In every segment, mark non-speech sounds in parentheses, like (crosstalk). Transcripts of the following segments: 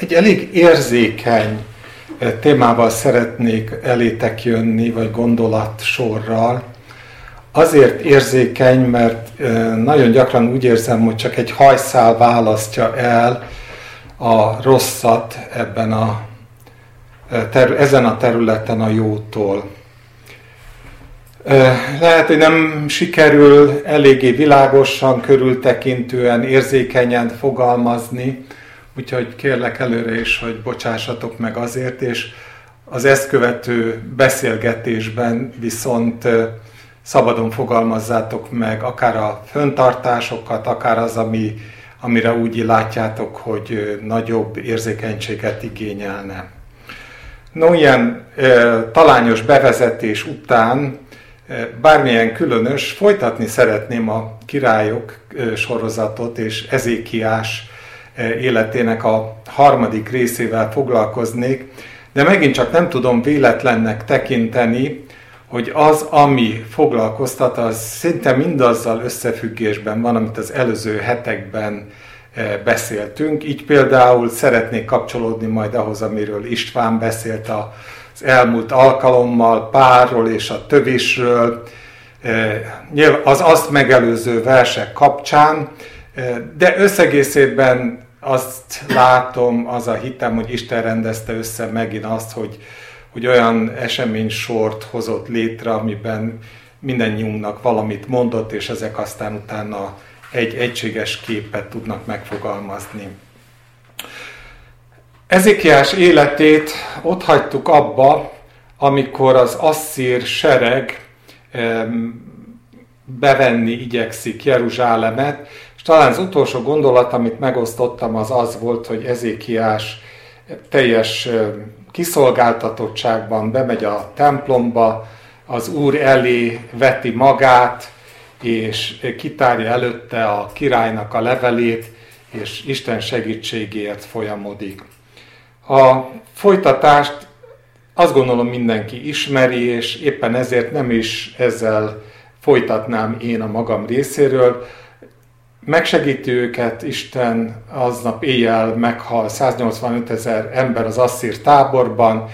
egy elég érzékeny témával szeretnék elétek jönni, vagy gondolat sorral. Azért érzékeny, mert nagyon gyakran úgy érzem, hogy csak egy hajszál választja el a rosszat ebben a, ezen a területen a jótól. Lehet, hogy nem sikerül eléggé világosan, körültekintően, érzékenyen fogalmazni, úgyhogy kérlek előre is, hogy bocsássatok meg azért, és az ezt követő beszélgetésben viszont szabadon fogalmazzátok meg akár a föntartásokat, akár az, ami, amire úgy látjátok, hogy nagyobb érzékenységet igényelne. No, ilyen e, talányos bevezetés után bármilyen különös, folytatni szeretném a királyok sorozatot, és Ezékiás életének a harmadik részével foglalkoznék, de megint csak nem tudom véletlennek tekinteni, hogy az, ami foglalkoztat, az szinte mindazzal összefüggésben van, amit az előző hetekben beszéltünk. Így például szeretnék kapcsolódni majd ahhoz, amiről István beszélt az elmúlt alkalommal, párról és a tövésről, e, az azt megelőző versek kapcsán, de összegészében azt látom, az a hitem, hogy Isten rendezte össze megint azt, hogy, hogy olyan esemény sort hozott létre, amiben mindannyiunknak valamit mondott, és ezek aztán utána egy egységes képet tudnak megfogalmazni. Ezékiás életét ott hagytuk abba, amikor az asszír sereg bevenni igyekszik Jeruzsálemet, és talán az utolsó gondolat, amit megosztottam, az az volt, hogy Ezékiás teljes kiszolgáltatottságban bemegy a templomba, az Úr elé veti magát, és kitárja előtte a királynak a levelét, és Isten segítségéért folyamodik. A folytatást azt gondolom mindenki ismeri, és éppen ezért nem is ezzel folytatnám én a magam részéről. Megsegíti őket Isten, aznap éjjel meghal 185 ezer ember az asszír táborban,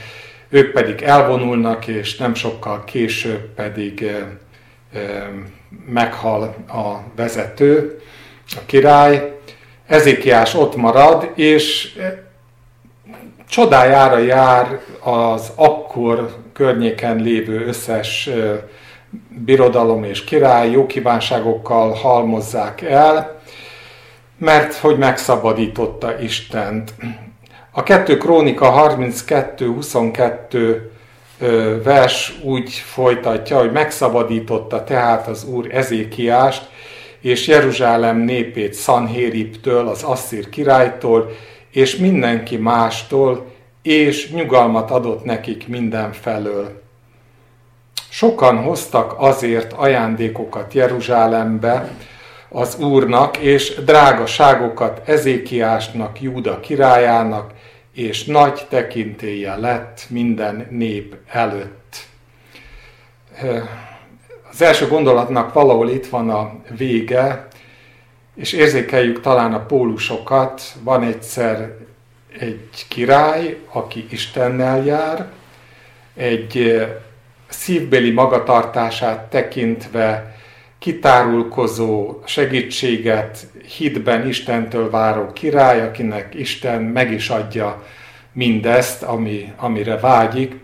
ők pedig elvonulnak, és nem sokkal később pedig meghal a vezető, a király. Ezékiás ott marad, és csodájára jár az akkor környéken lévő összes birodalom és király jó kívánságokkal halmozzák el, mert hogy megszabadította Istent. A 2 Krónika 32-22 vers úgy folytatja, hogy megszabadította tehát az Úr Ezékiást és Jeruzsálem népét Szanhériptől, az Asszír királytól, és mindenki mástól, és nyugalmat adott nekik mindenfelől. Sokan hoztak azért ajándékokat Jeruzsálembe az Úrnak, és drágaságokat Ezékiásnak, Júda királyának, és nagy tekintélye lett minden nép előtt. Az első gondolatnak valahol itt van a vége, és érzékeljük talán a pólusokat. Van egyszer egy király, aki Istennel jár, egy szívbeli magatartását tekintve kitárulkozó segítséget hitben Istentől váró király, akinek Isten meg is adja mindezt, ami, amire vágyik,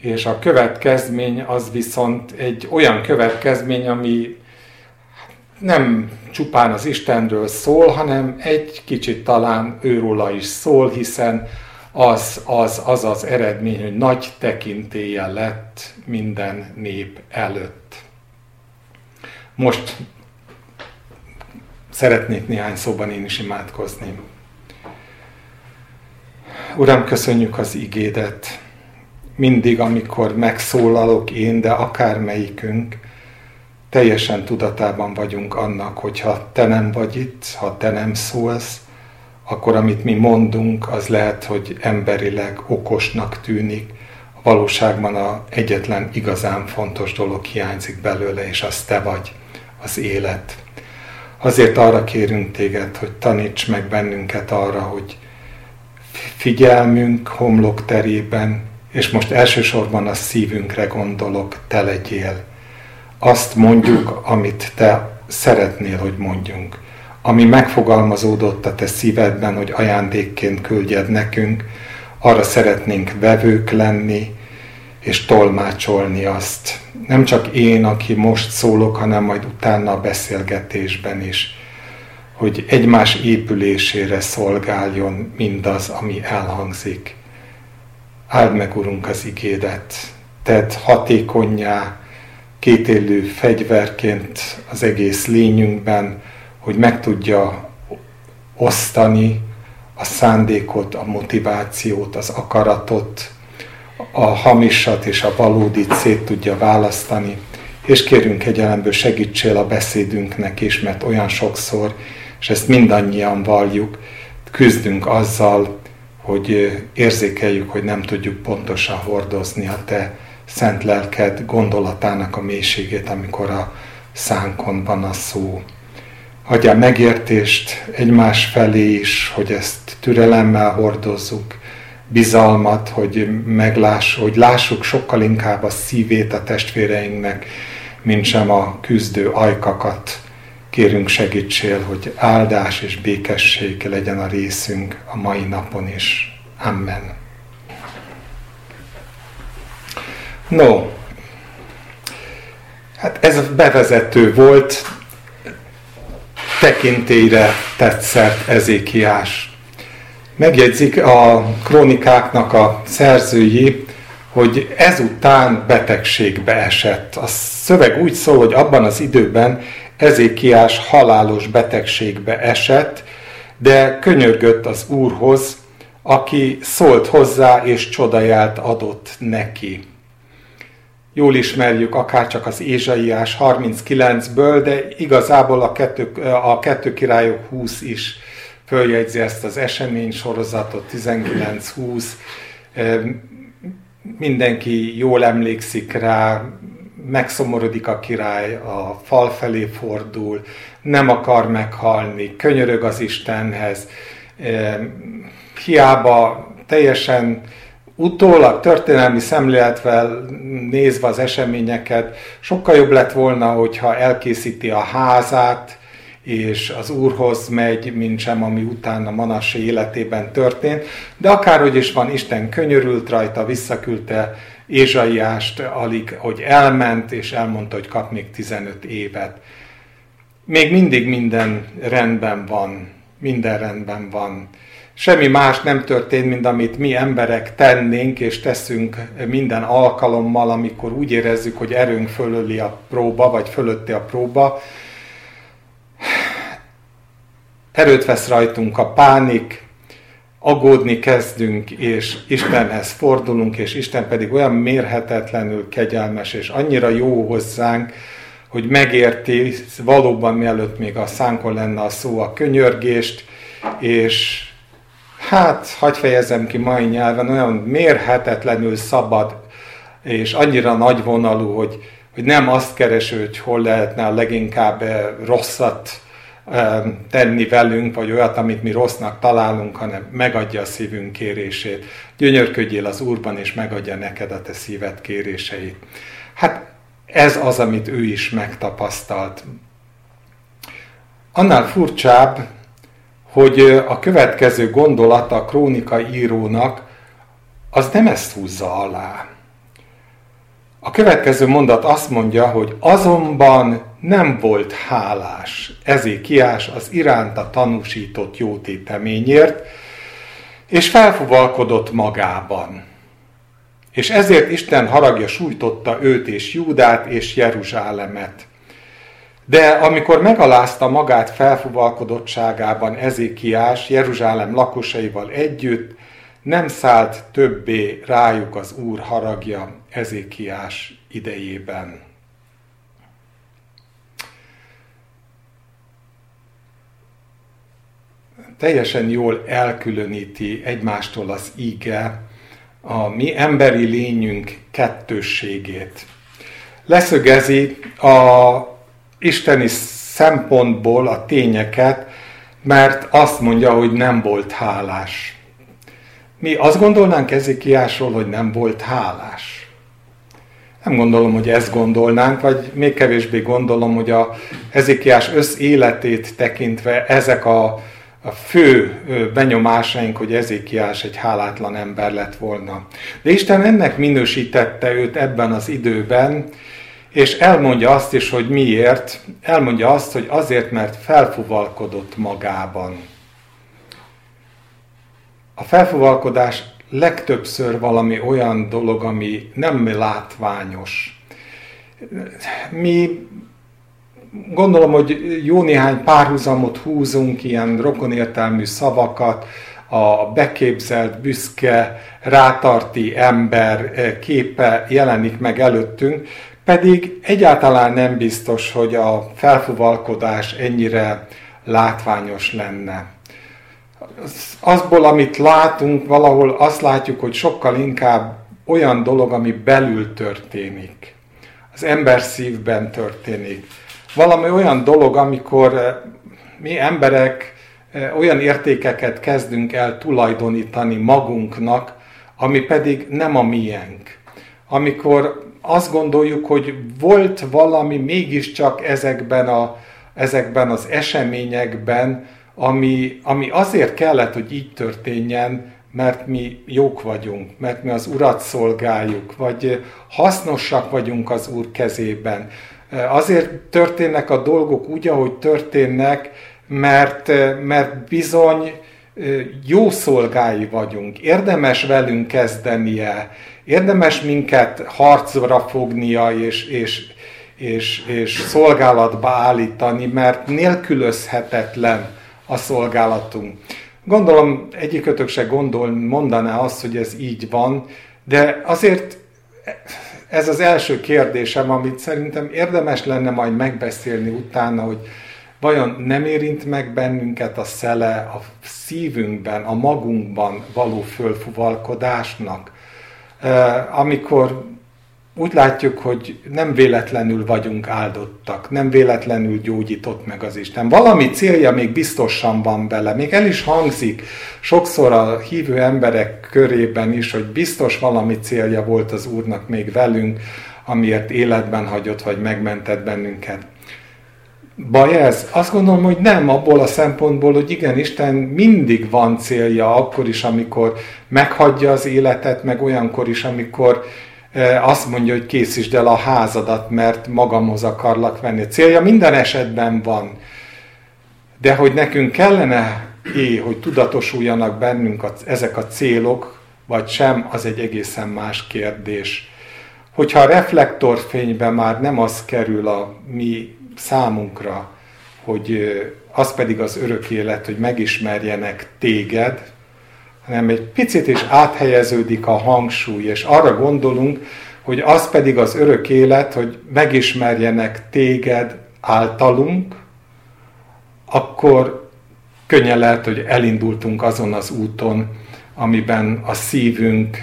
és a következmény az viszont egy olyan következmény, ami nem csupán az Istenről szól, hanem egy kicsit talán őróla is szól, hiszen az az, az az eredmény, hogy nagy tekintélye lett minden nép előtt. Most szeretnék néhány szóban én is imádkozni. Uram, köszönjük az igédet. Mindig, amikor megszólalok én, de akármelyikünk, teljesen tudatában vagyunk annak, hogy ha te nem vagy itt, ha te nem szólsz, akkor amit mi mondunk, az lehet, hogy emberileg okosnak tűnik, a valóságban a egyetlen igazán fontos dolog hiányzik belőle, és az te vagy, az élet. Azért arra kérünk téged, hogy taníts meg bennünket arra, hogy figyelmünk homlok terében, és most elsősorban a szívünkre gondolok, te legyél. Azt mondjuk, amit te szeretnél, hogy mondjunk. Ami megfogalmazódott a te szívedben, hogy ajándékként küldjed nekünk, arra szeretnénk vevők lenni, és tolmácsolni azt. Nem csak én, aki most szólok, hanem majd utána a beszélgetésben is, hogy egymás épülésére szolgáljon mindaz, ami elhangzik. Áld meg, Urunk, az igédet, tedd hatékonyá, kétélő fegyverként az egész lényünkben, hogy meg tudja osztani a szándékot, a motivációt, az akaratot, a hamisat és a valódit szét tudja választani, és kérünk egyelemből segítsél a beszédünknek is, mert olyan sokszor, és ezt mindannyian valljuk, küzdünk azzal, hogy érzékeljük, hogy nem tudjuk pontosan hordozni a Te szent lelked gondolatának a mélységét, amikor a szánkon van a szó. Adja megértést egymás felé is, hogy ezt türelemmel hordozzuk, bizalmat, hogy meglássuk, hogy lássuk sokkal inkább a szívét a testvéreinknek, mint sem a küzdő ajkakat. Kérünk segítsél, hogy áldás és békesség legyen a részünk a mai napon is. Amen. No, hát ez bevezető volt, tekintélyre tetszett Ezékiás Megjegyzik a krónikáknak a szerzői, hogy ezután betegségbe esett. A szöveg úgy szól, hogy abban az időben Ezékiás halálos betegségbe esett, de könyörgött az Úrhoz, aki szólt hozzá és csodaját adott neki. Jól ismerjük akár csak az Ézsaiás 39-ből, de igazából a kettő, a kettő királyok 20 is följegyzi ezt az esemény sorozatot, 19-20, mindenki jól emlékszik rá, megszomorodik a király, a fal felé fordul, nem akar meghalni, könyörög az Istenhez, hiába teljesen utólag történelmi szemléletvel nézve az eseményeket, sokkal jobb lett volna, hogyha elkészíti a házát, és az Úrhoz megy, mint sem, ami utána Manasse életében történt. De akárhogy is van, Isten könyörült rajta, visszaküldte Ézsaiást, alig, hogy elment, és elmondta, hogy kap még 15 évet. Még mindig minden rendben van, minden rendben van. Semmi más nem történt, mint amit mi emberek tennénk és teszünk minden alkalommal, amikor úgy érezzük, hogy erőnk fölöli a próba, vagy fölötti a próba, erőt vesz rajtunk a pánik, aggódni kezdünk, és Istenhez fordulunk, és Isten pedig olyan mérhetetlenül kegyelmes, és annyira jó hozzánk, hogy megérti valóban mielőtt még a szánkon lenne a szó a könyörgést, és hát, hagyj fejezem ki mai nyelven, olyan mérhetetlenül szabad, és annyira nagyvonalú, hogy, hogy nem azt kereső, hogy hol lehetne a leginkább rosszat tenni velünk, vagy olyat, amit mi rossznak találunk, hanem megadja a szívünk kérését. Gyönyörködjél az Úrban, és megadja neked a te szíved kéréseit. Hát ez az, amit ő is megtapasztalt. Annál furcsább, hogy a következő gondolat a krónika írónak az nem ezt húzza alá. A következő mondat azt mondja, hogy azonban nem volt hálás Ezékiás az iránta tanúsított jótéteményért, és felfuvalkodott magában. És ezért Isten haragja sújtotta őt és Júdát és Jeruzsálemet. De amikor megalázta magát felfuvalkodottságában Ezékiás Jeruzsálem lakosaival együtt, nem szállt többé rájuk az Úr haragja Ezékiás idejében. Teljesen jól elkülöníti egymástól az íge a mi emberi lényünk kettősségét. Leszögezi a isteni szempontból a tényeket, mert azt mondja, hogy nem volt hálás mi azt gondolnánk Ezekiásról, hogy nem volt hálás. Nem gondolom, hogy ezt gondolnánk, vagy még kevésbé gondolom, hogy a Ezekiás összéletét tekintve ezek a, a fő benyomásaink, hogy Ezékiás egy hálátlan ember lett volna. De Isten ennek minősítette őt ebben az időben, és elmondja azt is, hogy miért. Elmondja azt, hogy azért, mert felfuvalkodott magában. A felfuvalkodás legtöbbször valami olyan dolog, ami nem látványos. Mi gondolom, hogy jó néhány párhuzamot húzunk, ilyen rokonértelmű szavakat, a beképzelt, büszke, rátarti ember képe jelenik meg előttünk, pedig egyáltalán nem biztos, hogy a felfuvalkodás ennyire látványos lenne. Azból, amit látunk, valahol azt látjuk, hogy sokkal inkább olyan dolog, ami belül történik. Az ember szívben történik. Valami olyan dolog, amikor eh, mi emberek eh, olyan értékeket kezdünk el tulajdonítani magunknak, ami pedig nem a miénk. Amikor azt gondoljuk, hogy volt valami mégiscsak ezekben, a, ezekben az eseményekben, ami, ami azért kellett, hogy így történjen, mert mi jók vagyunk, mert mi az Urat szolgáljuk, vagy hasznosak vagyunk az Úr kezében. Azért történnek a dolgok úgy, ahogy történnek, mert, mert bizony jó szolgái vagyunk, érdemes velünk kezdenie, érdemes minket harcra fognia és, és, és, és szolgálatba állítani, mert nélkülözhetetlen a szolgálatunk. Gondolom egyikötök se gondol, mondaná azt, hogy ez így van, de azért ez az első kérdésem, amit szerintem érdemes lenne majd megbeszélni utána, hogy vajon nem érint meg bennünket a szele a szívünkben, a magunkban való fölfuvalkodásnak, amikor úgy látjuk, hogy nem véletlenül vagyunk áldottak, nem véletlenül gyógyított meg az Isten. Valami célja még biztosan van bele, még el is hangzik sokszor a hívő emberek körében is, hogy biztos valami célja volt az Úrnak még velünk, amiért életben hagyott, vagy megmentett bennünket. Baj ez? Azt gondolom, hogy nem abból a szempontból, hogy igen, Isten mindig van célja, akkor is, amikor meghagyja az életet, meg olyankor is, amikor azt mondja, hogy készítsd el a házadat, mert magamhoz akarlak venni. Célja minden esetben van. De hogy nekünk kellene é, hogy tudatosuljanak bennünk a, ezek a célok, vagy sem, az egy egészen más kérdés. Hogyha a reflektorfényben már nem az kerül a mi számunkra, hogy az pedig az örök élet, hogy megismerjenek téged, hanem egy picit is áthelyeződik a hangsúly, és arra gondolunk, hogy az pedig az örök élet, hogy megismerjenek téged általunk, akkor könnyen lehet, hogy elindultunk azon az úton, amiben a szívünk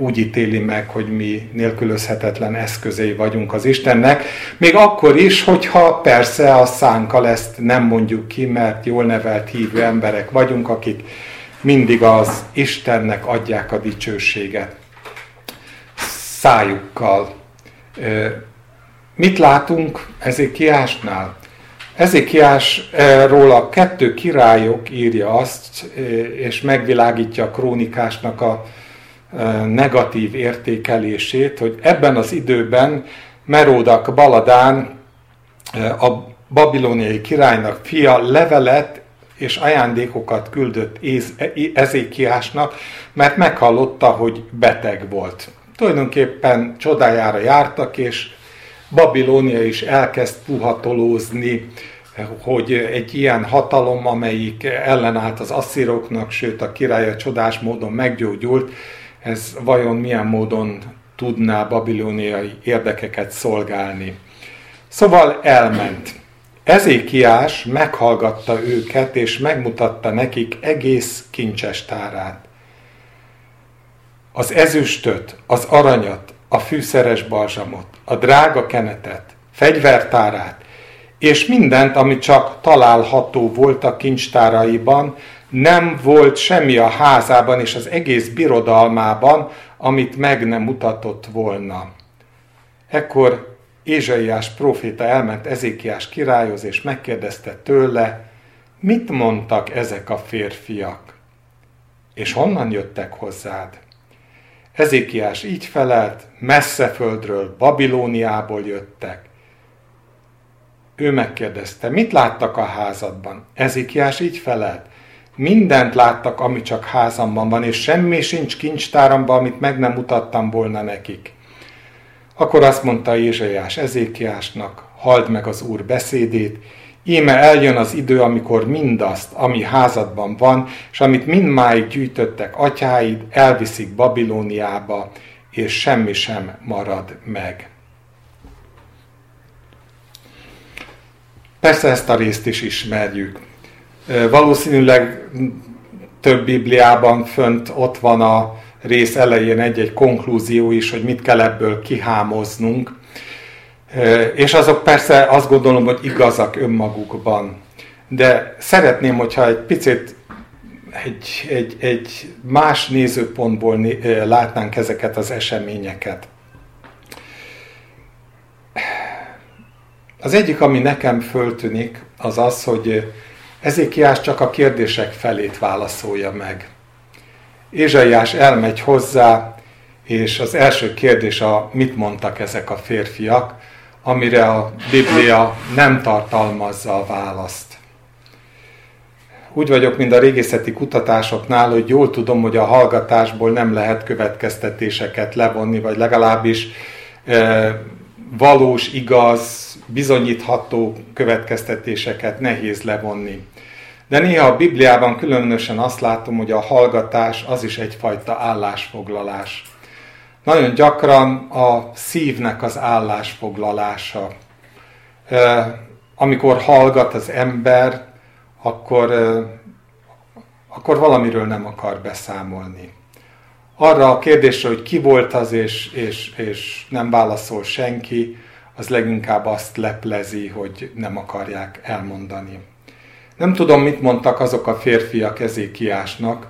úgy ítéli meg, hogy mi nélkülözhetetlen eszközei vagyunk az Istennek, még akkor is, hogyha persze a szánkkal ezt nem mondjuk ki, mert jól nevelt hívő emberek vagyunk, akik mindig az Istennek adják a dicsőséget szájukkal. Mit látunk Ezékiásnál? Ezékiásról a kettő királyok írja azt, és megvilágítja a krónikásnak a negatív értékelését, hogy ebben az időben Meródak Baladán, a babiloniai királynak fia levelet és ajándékokat küldött Ezékiásnak, mert meghallotta, hogy beteg volt. Tulajdonképpen csodájára jártak, és Babilónia is elkezd puhatolózni, hogy egy ilyen hatalom, amelyik ellenállt az asszíroknak, sőt a királya csodás módon meggyógyult, ez vajon milyen módon tudná babilóniai érdekeket szolgálni. Szóval elment. Ezékiás meghallgatta őket, és megmutatta nekik egész kincses tárát. Az ezüstöt, az aranyat, a fűszeres balzsamot, a drága kenetet, fegyvertárát, és mindent, ami csak található volt a kincstáraiban, Nem volt semmi a házában és az egész birodalmában, amit meg nem mutatott volna. Ekkor Ézsaiás próféta elment Ezékiás királyhoz, és megkérdezte tőle, mit mondtak ezek a férfiak, és honnan jöttek hozzád? Ezékiás így felelt, messze földről, Babilóniából jöttek. Ő megkérdezte, mit láttak a házadban? Ezékiás így felelt, mindent láttak, ami csak házamban van, és semmi sincs kincstáramban, amit meg nem mutattam volna nekik. Akkor azt mondta Ézsaiás Ezékiásnak, halld meg az Úr beszédét, íme eljön az idő, amikor mindazt, ami házadban van, és amit mindmáig gyűjtöttek atyáid, elviszik Babilóniába, és semmi sem marad meg. Persze ezt a részt is ismerjük. Valószínűleg több Bibliában fönt ott van a rész elején egy-egy konklúzió is, hogy mit kell ebből kihámoznunk. És azok persze azt gondolom, hogy igazak önmagukban. De szeretném, hogyha egy picit egy, egy, egy más nézőpontból látnánk ezeket az eseményeket. Az egyik, ami nekem föltűnik, az az, hogy Ezékiás csak a kérdések felét válaszolja meg. Ézsaiás elmegy hozzá, és az első kérdés a mit mondtak ezek a férfiak, amire a Biblia nem tartalmazza a választ. Úgy vagyok, mint a régészeti kutatásoknál, hogy jól tudom, hogy a hallgatásból nem lehet következtetéseket levonni, vagy legalábbis e, valós, igaz, bizonyítható következtetéseket nehéz levonni. De néha a Bibliában különösen azt látom, hogy a hallgatás az is egyfajta állásfoglalás. Nagyon gyakran a szívnek az állásfoglalása. Amikor hallgat az ember, akkor, akkor valamiről nem akar beszámolni. Arra a kérdésre, hogy ki volt az, és, és, és nem válaszol senki, az leginkább azt leplezi, hogy nem akarják elmondani. Nem tudom, mit mondtak azok a férfiak Ezékiásnak,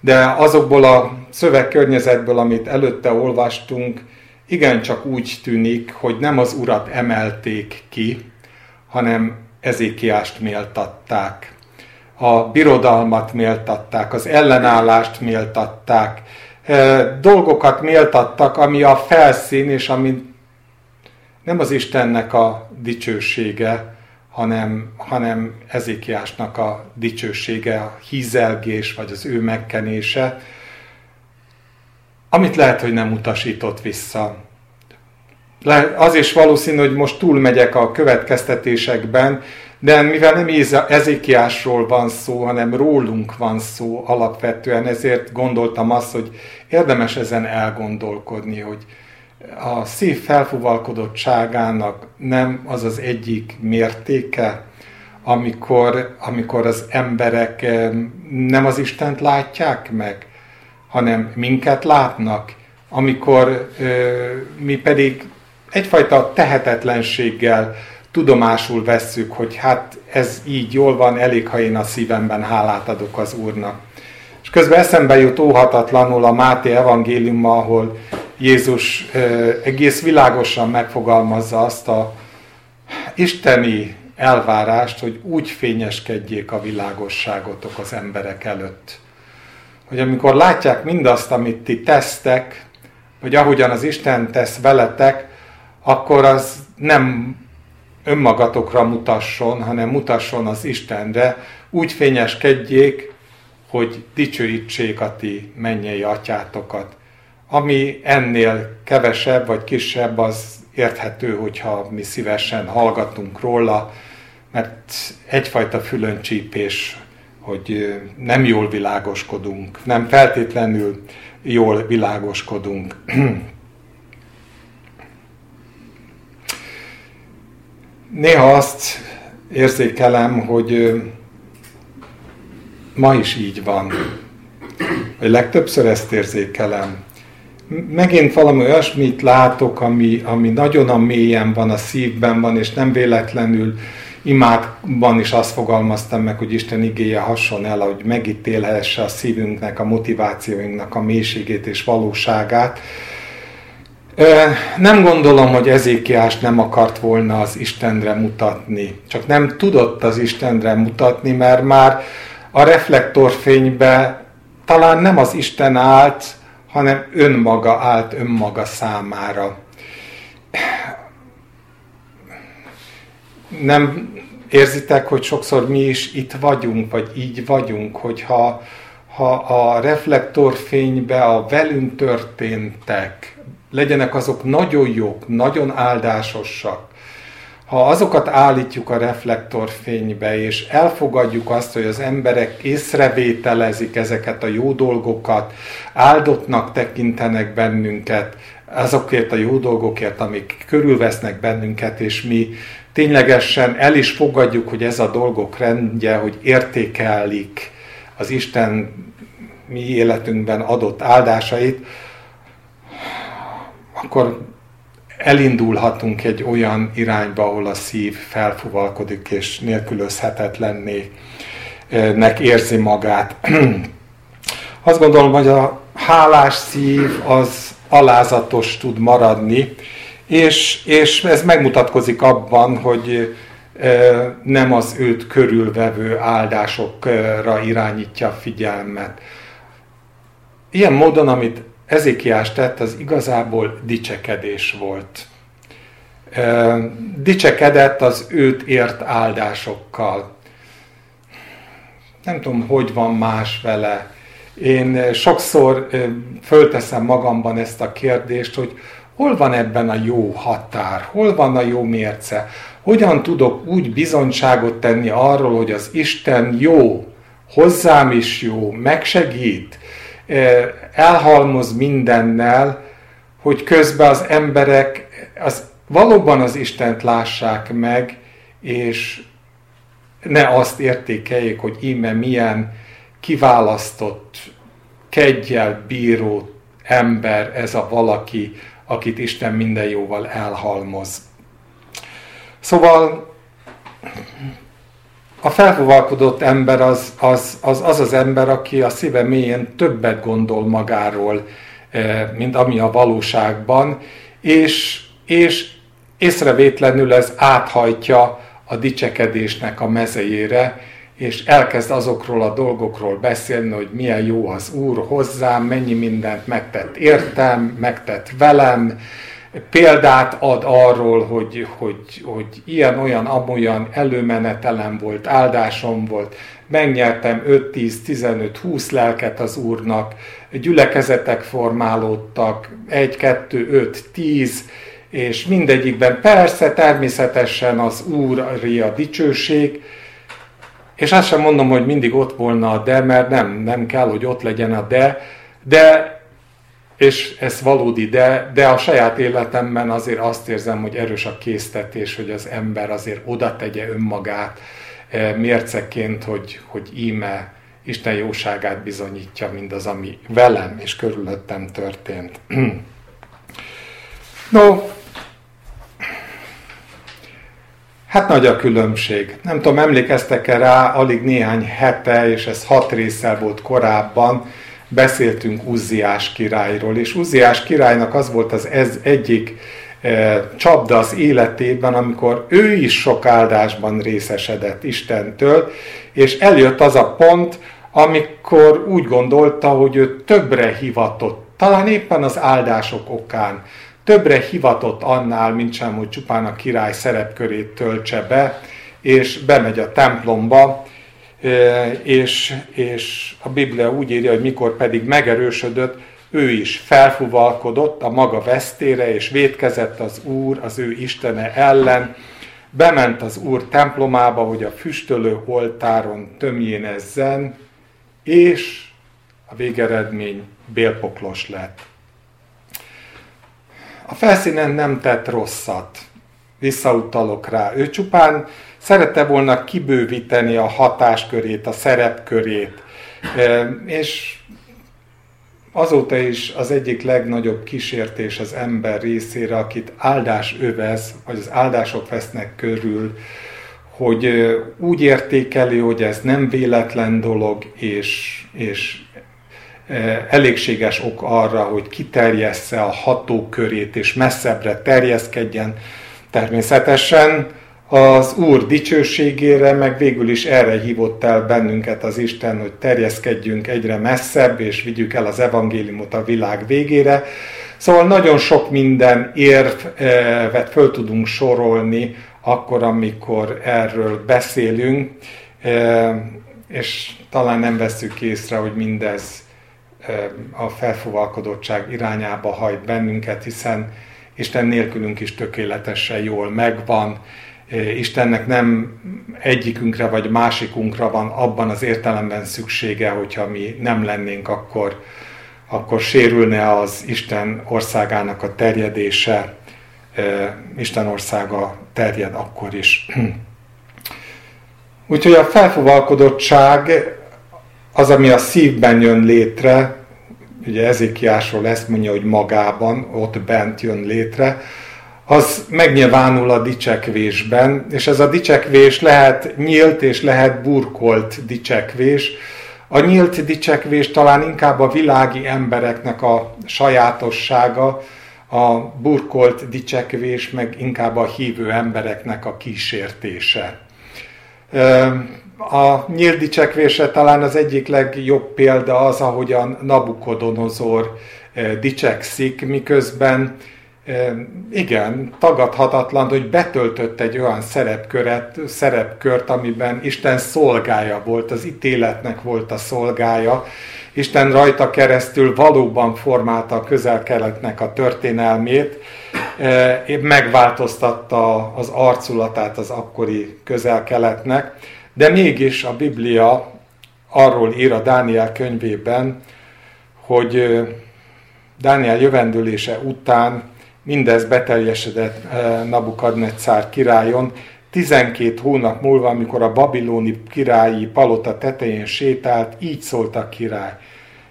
de azokból a szövegkörnyezetből, amit előtte olvastunk, igencsak úgy tűnik, hogy nem az urat emelték ki, hanem Ezékiást méltatták. A birodalmat méltatták, az ellenállást méltatták, dolgokat méltattak, ami a felszín, és ami nem az Istennek a dicsősége, hanem, hanem Ezékiásnak a dicsősége, a hízelgés, vagy az ő megkenése, amit lehet, hogy nem utasított vissza. Az is valószínű, hogy most túlmegyek a következtetésekben, de mivel nem Ezékiásról van szó, hanem rólunk van szó alapvetően, ezért gondoltam azt, hogy érdemes ezen elgondolkodni, hogy, a szív felfuvalkodottságának nem az az egyik mértéke, amikor, amikor az emberek nem az Istent látják meg, hanem minket látnak, amikor mi pedig egyfajta tehetetlenséggel tudomásul vesszük, hogy hát ez így jól van, elég, ha én a szívemben hálát adok az Úrnak. És közben eszembe jut óhatatlanul a Máté evangéliuma, ahol Jézus egész világosan megfogalmazza azt a isteni elvárást, hogy úgy fényeskedjék a világosságotok az emberek előtt. Hogy amikor látják mindazt, amit ti tesztek, vagy ahogyan az Isten tesz veletek, akkor az nem önmagatokra mutasson, hanem mutasson az Istenre, úgy fényeskedjék, hogy dicsőítsék a ti mennyei atyátokat. Ami ennél kevesebb vagy kisebb, az érthető, hogyha mi szívesen hallgatunk róla, mert egyfajta fülöncsípés, hogy nem jól világoskodunk, nem feltétlenül jól világoskodunk. (clears throat) Néha azt érzékelem, hogy ma is így van. Vagy legtöbbször ezt érzékelem, megint valami olyasmit látok, ami, ami nagyon a mélyen van, a szívben van, és nem véletlenül imádban is azt fogalmaztam meg, hogy Isten igéje hason el, hogy megítélhesse a szívünknek, a motivációinknak a mélységét és valóságát. Nem gondolom, hogy Ezékiás nem akart volna az Istenre mutatni. Csak nem tudott az Istenre mutatni, mert már a reflektorfénybe talán nem az Isten állt, hanem önmaga állt önmaga számára. Nem érzitek, hogy sokszor mi is itt vagyunk, vagy így vagyunk, hogyha ha a reflektorfénybe a velünk történtek, legyenek azok nagyon jók, nagyon áldásosak, ha azokat állítjuk a reflektorfénybe, és elfogadjuk azt, hogy az emberek észrevételezik ezeket a jó dolgokat, áldottnak tekintenek bennünket, azokért a jó dolgokért, amik körülvesznek bennünket, és mi ténylegesen el is fogadjuk, hogy ez a dolgok rendje, hogy értékelik az Isten mi életünkben adott áldásait, akkor elindulhatunk egy olyan irányba, ahol a szív felfuvalkodik és nélkülözhetetlenné nek érzi magát. (clears throat) Azt gondolom, hogy a hálás szív az alázatos tud maradni, és, és ez megmutatkozik abban, hogy nem az őt körülvevő áldásokra irányítja a figyelmet. Ilyen módon, amit Ezékiás tett, az igazából dicsekedés volt. Dicsekedett az őt ért áldásokkal. Nem tudom, hogy van más vele. Én sokszor fölteszem magamban ezt a kérdést, hogy hol van ebben a jó határ, hol van a jó mérce, hogyan tudok úgy bizonyságot tenni arról, hogy az Isten jó, hozzám is jó, megsegít, elhalmoz mindennel, hogy közben az emberek az, valóban az Istent lássák meg, és ne azt értékeljék, hogy íme milyen kiválasztott, kegyel bíró ember ez a valaki, akit Isten minden jóval elhalmoz. Szóval a felfogalkodott ember az az, az az az ember, aki a szíve mélyén többet gondol magáról, eh, mint ami a valóságban, és, és észrevétlenül ez áthajtja a dicsekedésnek a mezejére, és elkezd azokról a dolgokról beszélni, hogy milyen jó az Úr hozzám, mennyi mindent megtett értem, megtett velem, példát ad arról, hogy, hogy, hogy ilyen, olyan, amolyan előmenetelem volt, áldásom volt, megnyertem 5, 10, 15, 20 lelket az Úrnak, gyülekezetek formálódtak, 1, 2, 5, 10, és mindegyikben persze természetesen az Úr a dicsőség, és azt sem mondom, hogy mindig ott volna a de, mert nem, nem kell, hogy ott legyen a de, de és ez valódi, de, de a saját életemben azért azt érzem, hogy erős a késztetés, hogy az ember azért oda tegye önmagát e, mérceként, hogy, hogy íme Isten jóságát bizonyítja mindaz, ami velem és körülöttem történt. (clears throat) no, Hát nagy a különbség. Nem tudom, emlékeztek-e rá, alig néhány hete, és ez hat részsel volt korábban, beszéltünk Uzziás királyról, és Uzziás királynak az volt az ez egyik e, csapda az életében, amikor ő is sok áldásban részesedett Istentől, és eljött az a pont, amikor úgy gondolta, hogy ő többre hivatott, talán éppen az áldások okán, többre hivatott annál, mint sem, hogy csupán a király szerepkörét töltse be, és bemegy a templomba, és, és a Biblia úgy írja, hogy mikor pedig megerősödött, ő is felfuvalkodott a maga vesztére, és védkezett az Úr, az ő Istene ellen, bement az Úr templomába, hogy a füstölő oltáron tömjénezzen, és a végeredmény bélpoklos lett. A felszínen nem tett rosszat, visszautalok rá. Ő csupán szerette volna kibővíteni a hatáskörét, a szerepkörét, és azóta is az egyik legnagyobb kísértés az ember részére, akit áldás övez, vagy az áldások vesznek körül, hogy úgy értékeli, hogy ez nem véletlen dolog, és, és elégséges ok arra, hogy kiterjessze a hatókörét, és messzebbre terjeszkedjen. Természetesen az Úr dicsőségére, meg végül is erre hívott el bennünket az Isten, hogy terjeszkedjünk egyre messzebb, és vigyük el az evangéliumot a világ végére. Szóval nagyon sok minden érvet föl tudunk sorolni akkor, amikor erről beszélünk, és talán nem veszük észre, hogy mindez a felfogalkodottság irányába hajt bennünket, hiszen Isten nélkülünk is tökéletesen jól megvan, Istennek nem egyikünkre vagy másikunkra van abban az értelemben szüksége, hogyha mi nem lennénk, akkor, akkor sérülne az Isten országának a terjedése. Isten országa terjed akkor is. (clears throat) Úgyhogy a felfogalkodottság az, ami a szívben jön létre, ugye Ezékiásról ezt mondja, hogy magában, ott bent jön létre, az megnyilvánul a dicsekvésben, és ez a dicsekvés lehet nyílt és lehet burkolt dicsekvés. A nyílt dicsekvés talán inkább a világi embereknek a sajátossága, a burkolt dicsekvés meg inkább a hívő embereknek a kísértése. A nyílt dicsekvése talán az egyik legjobb példa az, ahogyan Nabukodonozor dicsekszik, miközben igen, tagadhatatlan, hogy betöltött egy olyan szerepköret, szerepkört, amiben Isten szolgája volt, az ítéletnek volt a szolgája. Isten rajta keresztül valóban formálta a közel-keletnek a történelmét, megváltoztatta az arculatát az akkori közel-keletnek, de mégis a Biblia arról ír a Dániel könyvében, hogy Dániel jövendőlése után Mindez beteljesedett eh, Nabukadnetszár királyon. 12 hónap múlva, amikor a babiloni királyi palota tetején sétált, így szólt a király.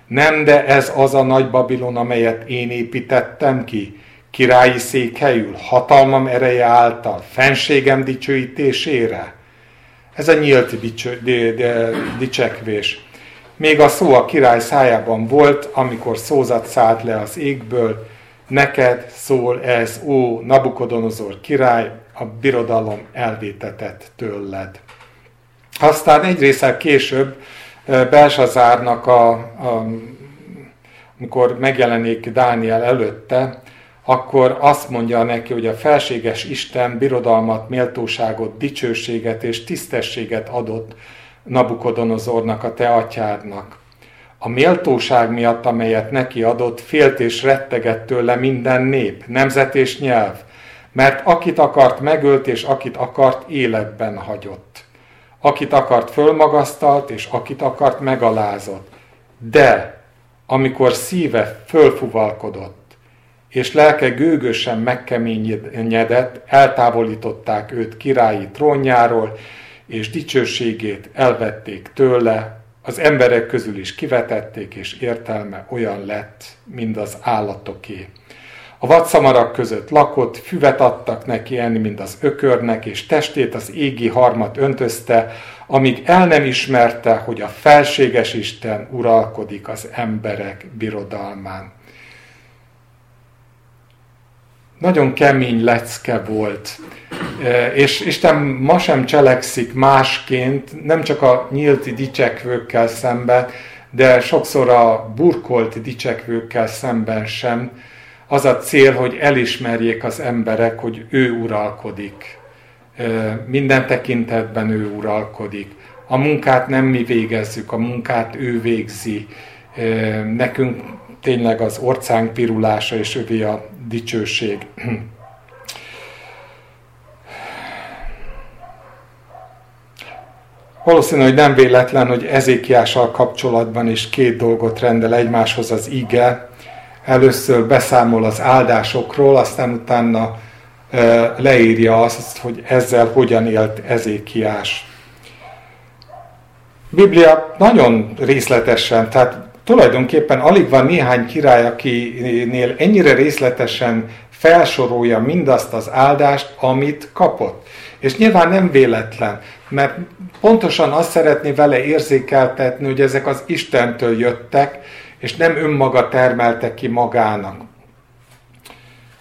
Nem, de ez az a nagy Babilon, amelyet én építettem ki, királyi székhelyül, hatalmam ereje által, fenségem dicsőítésére. Ez a nyílt dicső, de, de, dicsekvés. Még a szó a király szájában volt, amikor szózat szállt le az égből, Neked szól ez, ó Nabukodonozor király, a birodalom elvétetett tőled. Aztán egy részsel később Belsazárnak, a, a, amikor megjelenik Dániel előtte, akkor azt mondja neki, hogy a felséges Isten birodalmat, méltóságot, dicsőséget és tisztességet adott Nabukodonozornak, a te atyádnak. A méltóság miatt, amelyet neki adott, félt és rettegett tőle minden nép, nemzet és nyelv, mert akit akart megölt, és akit akart életben hagyott. Akit akart fölmagasztalt, és akit akart megalázott. De amikor szíve fölfuvalkodott, és lelke gőgösen megkeményedett, eltávolították őt királyi trónjáról, és dicsőségét elvették tőle, az emberek közül is kivetették, és értelme olyan lett, mint az állatoké. A vadszamarak között lakott, füvet adtak neki enni, mint az ökörnek, és testét az égi harmat öntözte, amíg el nem ismerte, hogy a felséges Isten uralkodik az emberek birodalmán. Nagyon kemény lecke volt és Isten ma sem cselekszik másként, nem csak a nyílt dicsekvőkkel szemben, de sokszor a burkolt dicsekvőkkel szemben sem. Az a cél, hogy elismerjék az emberek, hogy ő uralkodik. Minden tekintetben ő uralkodik. A munkát nem mi végezzük, a munkát ő végzi. Nekünk tényleg az orcánk pirulása és övé a dicsőség. (clears throat) Valószínű, hogy nem véletlen, hogy Ezékiással kapcsolatban is két dolgot rendel egymáshoz az ige. Először beszámol az áldásokról, aztán utána leírja azt, hogy ezzel hogyan élt Ezékiás. Biblia nagyon részletesen, tehát tulajdonképpen alig van néhány király, akinél ennyire részletesen felsorolja mindazt az áldást, amit kapott. És nyilván nem véletlen, mert pontosan azt szeretné vele érzékeltetni, hogy ezek az Istentől jöttek, és nem önmaga termelte ki magának.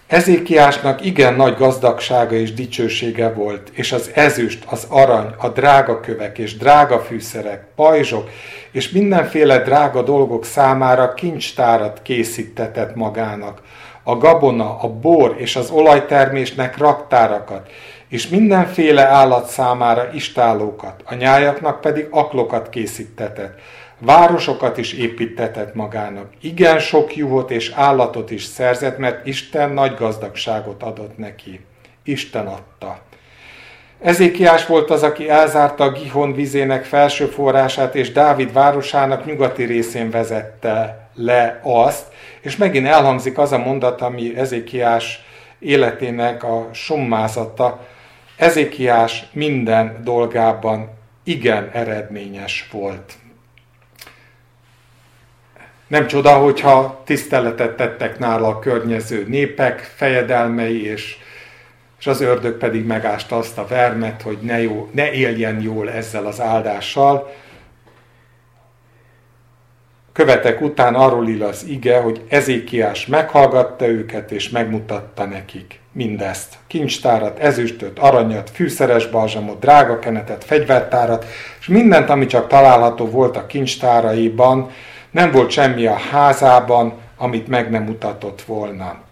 Ezékiásnak igen nagy gazdagsága és dicsősége volt, és az ezüst, az arany, a drága kövek és drága fűszerek, pajzsok és mindenféle drága dolgok számára kincstárat készítetett magának. A gabona, a bor és az olajtermésnek raktárakat, és mindenféle állat számára istálókat, a nyájaknak pedig aklokat készítetett Városokat is építetett magának. Igen sok juhot és állatot is szerzett, mert Isten nagy gazdagságot adott neki. Isten adta. Ezékiás volt az, aki elzárta a Gihon vizének felső forrását, és Dávid városának nyugati részén vezette le azt, és megint elhangzik az a mondat, ami Ezékiás életének a sommázata. Ezékiás minden dolgában igen eredményes volt. Nem csoda, hogyha tiszteletet tettek nála a környező népek, fejedelmei, és, és az ördög pedig megásta azt a vermet, hogy ne, jó, ne éljen jól ezzel az áldással. Követek után arról ír az ige, hogy Ezékiás meghallgatta őket, és megmutatta nekik mindezt. Kincstárat, ezüstöt, aranyat, fűszeres balzsamot, drága kenetet, fegyvertárat, és mindent, ami csak található volt a kincstáraiban, nem volt semmi a házában, amit meg nem mutatott volna.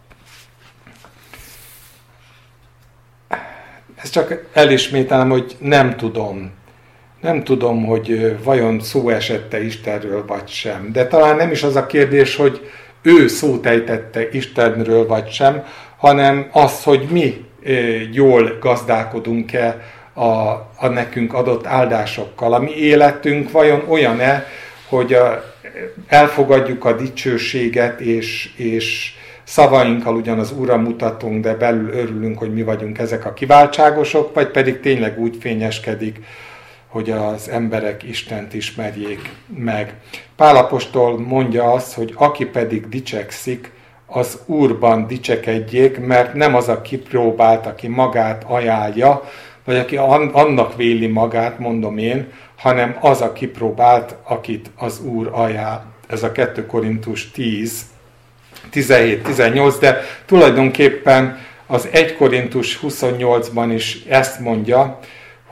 Ez csak elismételem, hogy nem tudom. Nem tudom, hogy vajon szó esette Istenről vagy sem. De talán nem is az a kérdés, hogy ő szót ejtette Istenről vagy sem, hanem az, hogy mi jól gazdálkodunk-e a, a nekünk adott áldásokkal. A mi életünk vajon olyan-e, hogy a, elfogadjuk a dicsőséget, és, és szavainkkal ugyan az Ura mutatunk, de belül örülünk, hogy mi vagyunk ezek a kiváltságosok, vagy pedig tényleg úgy fényeskedik, hogy az emberek Istent ismerjék meg. Pálapostól mondja azt, hogy aki pedig dicsekszik, az Úrban dicsekedjék, mert nem az a kipróbált, aki magát ajánlja, vagy aki annak véli magát, mondom én, hanem az a kipróbált, akit az Úr ajánl. Ez a 2 Korintus 10, 17-18, de tulajdonképpen az 1 Korintus 28-ban is ezt mondja,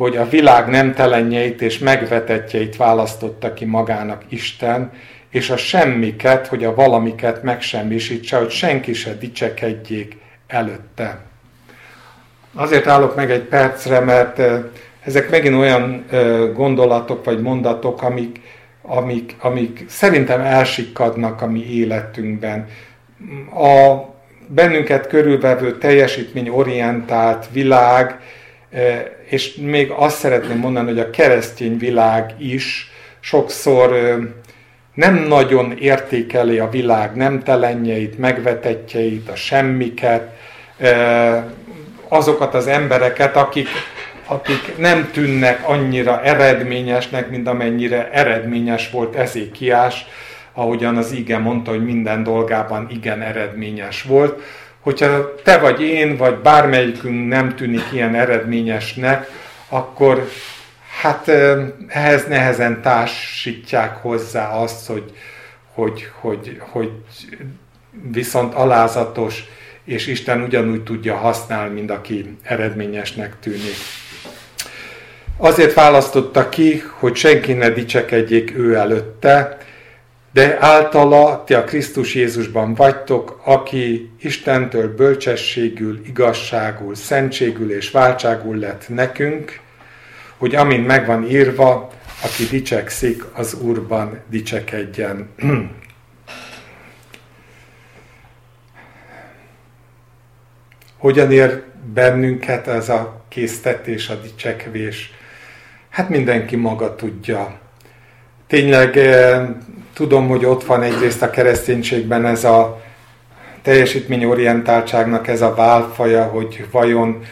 hogy a világ nemtelenjeit és megvetetjeit választotta ki magának Isten, és a semmiket, hogy a valamiket megsemmisítse, hogy senki se dicsekedjék előtte. Azért állok meg egy percre, mert ezek megint olyan gondolatok vagy mondatok, amik, amik, amik szerintem elsikkadnak a mi életünkben. A bennünket körülvevő teljesítményorientált világ, és még azt szeretném mondani, hogy a keresztény világ is sokszor nem nagyon értékeli a világ nemtelenjeit, megvetetjeit, a semmiket, azokat az embereket, akik akik nem tűnnek annyira eredményesnek, mint amennyire eredményes volt Ezékiás, ahogyan az ige mondta, hogy minden dolgában igen eredményes volt. Hogyha te vagy én, vagy bármelyikünk nem tűnik ilyen eredményesnek, akkor hát ehhez nehezen társítják hozzá azt, hogy, hogy, hogy, hogy viszont alázatos, és Isten ugyanúgy tudja használni, mint aki eredményesnek tűnik. Azért választotta ki, hogy senki ne dicsekedjék ő előtte, de általa ti a Krisztus Jézusban vagytok, aki Istentől bölcsességül, igazságul, szentségül és váltságul lett nekünk, hogy amint megvan írva, aki dicsekszik, az Úrban dicsekedjen. (clears throat) Hogyan ér bennünket ez a késztetés, a dicsekvés? Hát mindenki maga tudja. Tényleg eh, tudom, hogy ott van egyrészt a kereszténységben ez a teljesítményorientáltságnak ez a válfaja, hogy vajon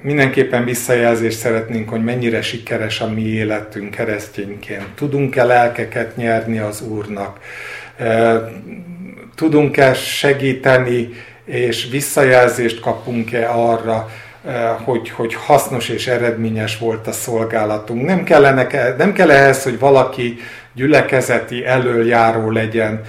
mindenképpen visszajelzést szeretnénk, hogy mennyire sikeres a mi életünk keresztényként. Tudunk-e lelkeket nyerni az Úrnak? Tudunk-e segíteni és visszajelzést kapunk-e arra, hogy, hogy hasznos és eredményes volt a szolgálatunk. Nem, kellene, nem kell ehhez, hogy valaki gyülekezeti előjáró legyen,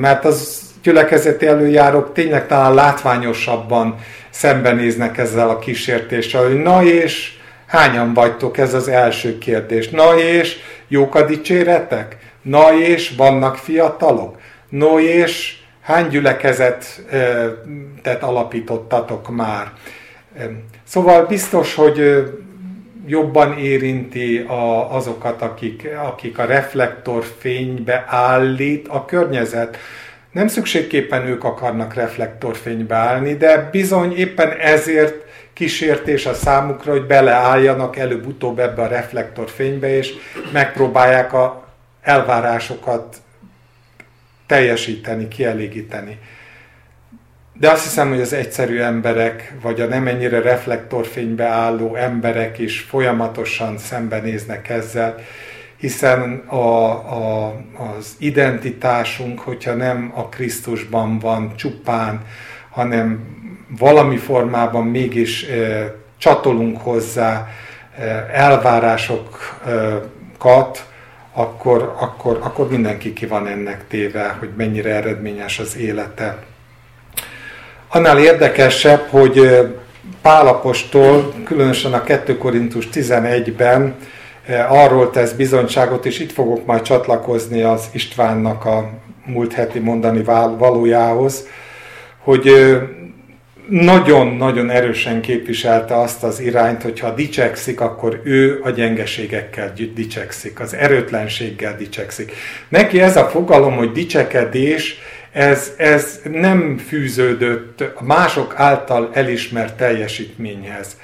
mert az gyülekezeti előjárók tényleg talán látványosabban szembenéznek ezzel a kísértéssel, hogy na és hányan vagytok, ez az első kérdés. Na és jók a dicséretek? Na és vannak fiatalok? No és hány gyülekezetet alapítottatok már? Szóval biztos, hogy jobban érinti a, azokat, akik, akik a reflektorfénybe állít a környezet. Nem szükségképpen ők akarnak reflektorfénybe állni, de bizony éppen ezért kísértés a számukra, hogy beleálljanak előbb-utóbb ebbe a reflektorfénybe, és megpróbálják a elvárásokat teljesíteni, kielégíteni. De azt hiszem, hogy az egyszerű emberek, vagy a nem ennyire reflektorfénybe álló emberek is folyamatosan szembenéznek ezzel, hiszen a, a, az identitásunk, hogyha nem a Krisztusban van csupán, hanem valami formában mégis e, csatolunk hozzá e, elvárásokat, akkor, akkor, akkor mindenki ki van ennek téve, hogy mennyire eredményes az élete. Annál érdekesebb, hogy Pálapostól, különösen a 2 Korintus 11-ben arról tesz bizonyságot, és itt fogok majd csatlakozni az Istvánnak a múlt heti mondani valójához, hogy nagyon-nagyon erősen képviselte azt az irányt, hogy ha dicsekszik, akkor ő a gyengeségekkel dicsekszik, az erőtlenséggel dicsekszik. Neki ez a fogalom, hogy dicsekedés, ez, ez nem fűződött a mások által elismert teljesítményhez.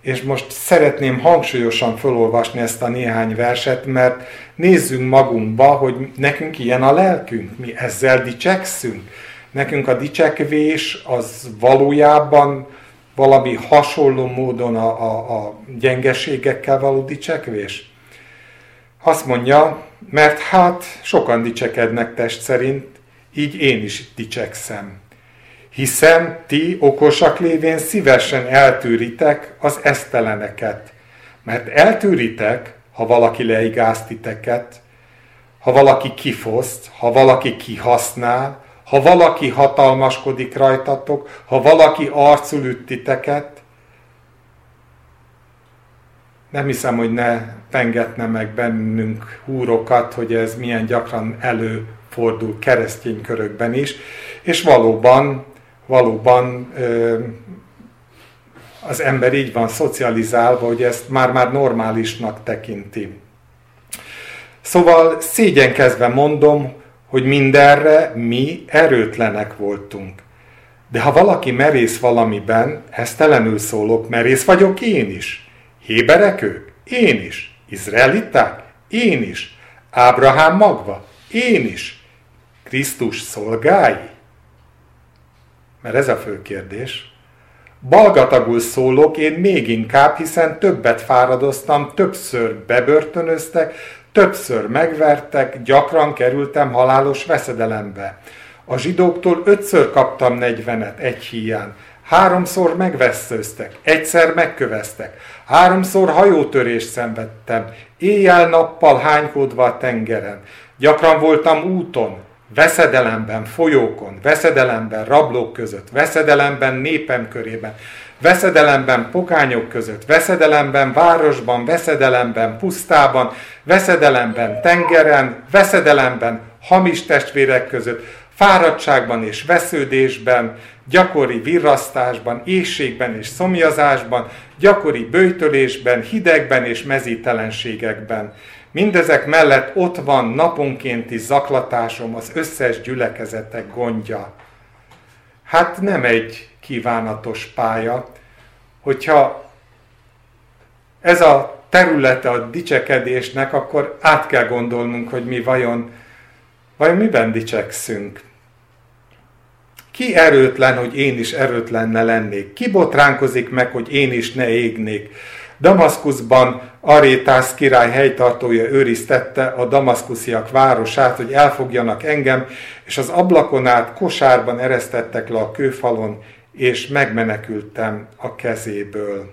És most szeretném hangsúlyosan felolvasni ezt a néhány verset, mert nézzünk magunkba, hogy nekünk ilyen a lelkünk, mi ezzel dicsekszünk. Nekünk a dicsekvés az valójában valami hasonló módon a, a, a gyengeségekkel való dicsekvés. Azt mondja, mert hát sokan dicsekednek test szerint, így én is dicsekszem. Hiszen ti okosak lévén szívesen eltűritek az eszteleneket, mert eltűritek, ha valaki leigáz titeket, ha valaki kifoszt, ha valaki kihasznál, ha valaki hatalmaskodik rajtatok, ha valaki arcul üt titeket, nem hiszem, hogy ne pengetne meg bennünk húrokat, hogy ez milyen gyakran előfordul keresztény körökben is, és valóban, valóban az ember így van szocializálva, hogy ezt már-már normálisnak tekinti. Szóval szégyenkezve mondom, hogy mindenre mi erőtlenek voltunk. De ha valaki merész valamiben, ezt telenül szólok, merész vagyok én is. Héberek ők? Én is. Izraeliták? Én is. Ábrahám magva? Én is. Krisztus szolgái? Mert ez a fő kérdés. Balgatagul szólok én még inkább, hiszen többet fáradoztam, többször bebörtönöztek, többször megvertek, gyakran kerültem halálos veszedelembe. A zsidóktól ötször kaptam negyvenet egy híján, háromszor megveszőztek, egyszer megköveztek, háromszor hajótörést szenvedtem, éjjel-nappal hánykódva a tengeren. Gyakran voltam úton, veszedelemben, folyókon, veszedelemben, rablók között, veszedelemben, népem körében, veszedelemben, pogányok között, veszedelemben, városban, veszedelemben, pusztában, veszedelemben, tengeren, veszedelemben, hamis testvérek között, fáradtságban és vesződésben, gyakori virrasztásban, éjségben és szomjazásban, gyakori bőjtölésben, hidegben és mezítelenségekben. Mindezek mellett ott van naponkénti zaklatásom, az összes gyülekezetek gondja. Hát nem egy kívánatos pálya, hogyha ez a területe a dicsekedésnek, akkor át kell gondolnunk, hogy mi vajon, vajon miben dicsekszünk. Ki erőtlen, hogy én is erőtlen ne lennék? Ki botránkozik meg, hogy én is ne égnék? Damaszkuszban Arétász király helytartója őriztette a damaszkusziak városát, hogy elfogjanak engem, és az ablakon át kosárban eresztettek le a kőfalon, és megmenekültem a kezéből.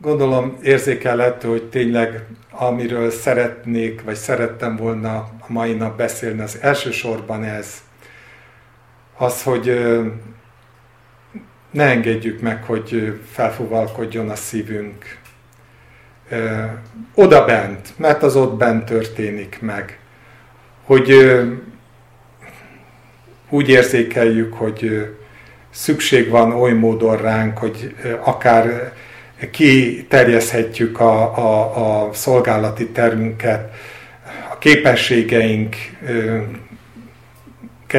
Gondolom érzékelhető, hogy tényleg amiről szeretnék, vagy szerettem volna a mai nap beszélni, az elsősorban ez. Az, hogy ne engedjük meg, hogy felfúvalkodjon a szívünk. Oda bent, mert az ott bent történik meg. Hogy úgy érzékeljük, hogy szükség van oly módon ránk, hogy akár kiterjeszthetjük a, a, a szolgálati terünket, a képességeink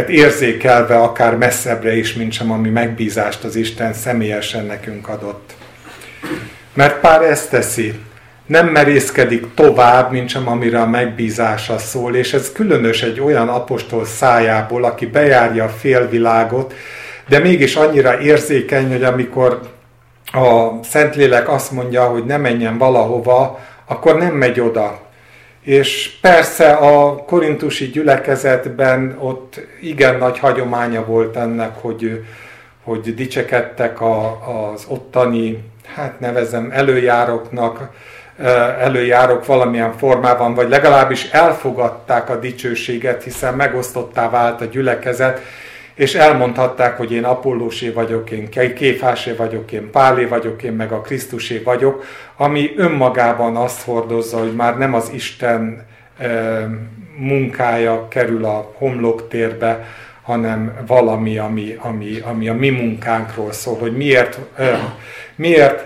érzékelve akár messzebbre is, mint sem ami megbízást az Isten személyesen nekünk adott. Mert pár ezt teszi, nem merészkedik tovább, mint sem amire a megbízása szól, és ez különös egy olyan apostol szájából, aki bejárja a félvilágot, de mégis annyira érzékeny, hogy amikor a Szentlélek azt mondja, hogy ne menjen valahova, akkor nem megy oda. És persze a korintusi gyülekezetben ott igen nagy hagyománya volt ennek, hogy, hogy dicsekedtek a, az ottani, hát nevezem előjároknak, előjárok valamilyen formában, vagy legalábbis elfogadták a dicsőséget, hiszen megosztottá vált a gyülekezet, és elmondhatták, hogy én Apollósé vagyok, én Kéfásé vagyok, én Pálé vagyok, én meg a Krisztusé vagyok, ami önmagában azt hordozza, hogy már nem az Isten munkája kerül a homloktérbe, hanem valami, ami, ami, ami a mi munkánkról szól, hogy miért, miért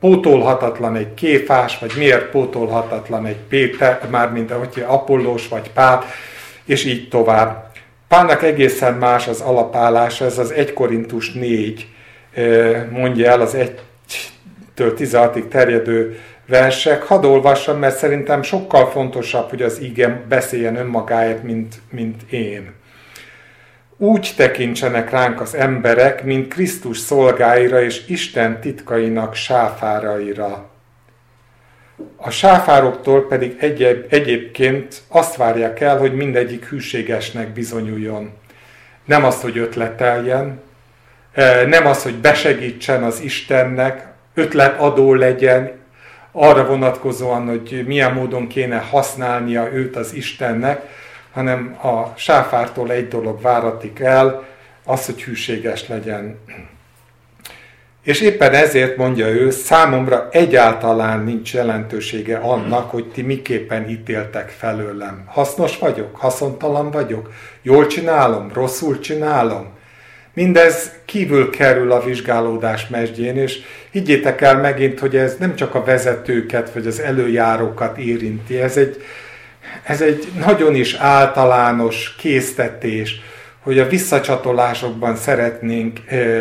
pótolhatatlan egy kéfás, vagy miért pótolhatatlan egy Péter, mármint hogy Apollós vagy Pál, és így tovább. Pálnak egészen más az alapállása, ez az 1 Korintus 4 mondja el az 1-től 16-ig terjedő versek. Hadd olvassam, mert szerintem sokkal fontosabb, hogy az igen beszéljen önmagáért, mint, mint én. Úgy tekintsenek ránk az emberek, mint Krisztus szolgáira és Isten titkainak sáfáraira. A sáfároktól pedig egyéb, egyébként azt várják el, hogy mindegyik hűségesnek bizonyuljon. Nem az, hogy ötleteljen, e, nem az, hogy besegítsen az Istennek, ötletadó legyen, arra vonatkozóan, hogy milyen módon kéne használnia őt az Istennek, hanem a sáfártól egy dolog váratik el, az, hogy hűséges legyen. És éppen ezért mondja ő, számomra egyáltalán nincs jelentősége annak, hogy ti miképpen ítéltek felőlem. Hasznos vagyok? Haszontalan vagyok? Jól csinálom? Rosszul csinálom? Mindez kívül kerül a vizsgálódás mesdjén, és higgyétek el megint, hogy ez nem csak a vezetőket vagy az előjárókat érinti, ez egy, ez egy nagyon is általános késztetés, hogy a visszacsatolásokban szeretnénk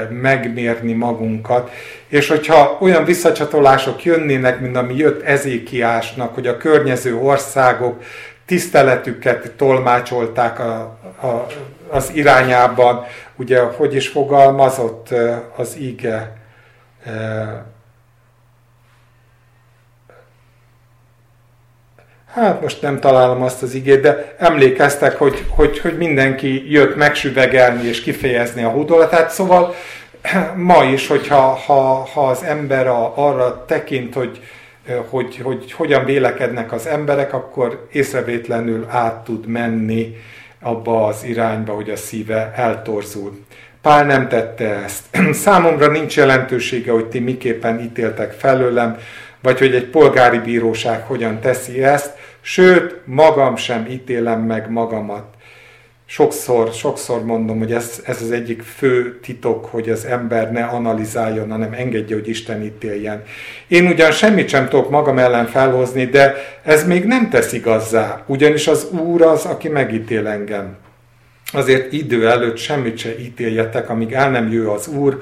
megmérni magunkat, és hogyha olyan visszacsatolások jönnének, mint ami jött Ezékiásnak, hogy a környező országok tiszteletüket tolmácsolták a, a, az irányában, ugye, hogy is fogalmazott az ige, Hát most nem találom azt az igét, de emlékeztek, hogy, hogy, hogy mindenki jött megsüvegelni és kifejezni a hódolatát, szóval (clears throat) ma is, hogyha ha, ha az ember a, arra tekint, hogy, hogy, hogy hogyan vélekednek az emberek, akkor észrevétlenül át tud menni abba az irányba, hogy a szíve eltorzul. Pál nem tette ezt. (clears throat) Számomra nincs jelentősége, hogy ti miképpen ítéltek felőlem, vagy hogy egy polgári bíróság hogyan teszi ezt, sőt, magam sem ítélem meg magamat. Sokszor, sokszor mondom, hogy ez, ez az egyik fő titok, hogy az ember ne analizáljon, hanem engedje, hogy Isten ítéljen. Én ugyan semmit sem tudok magam ellen felhozni, de ez még nem tesz igazzá, ugyanis az Úr az, aki megítél engem. Azért idő előtt semmit se ítéljetek, amíg el nem jő az Úr,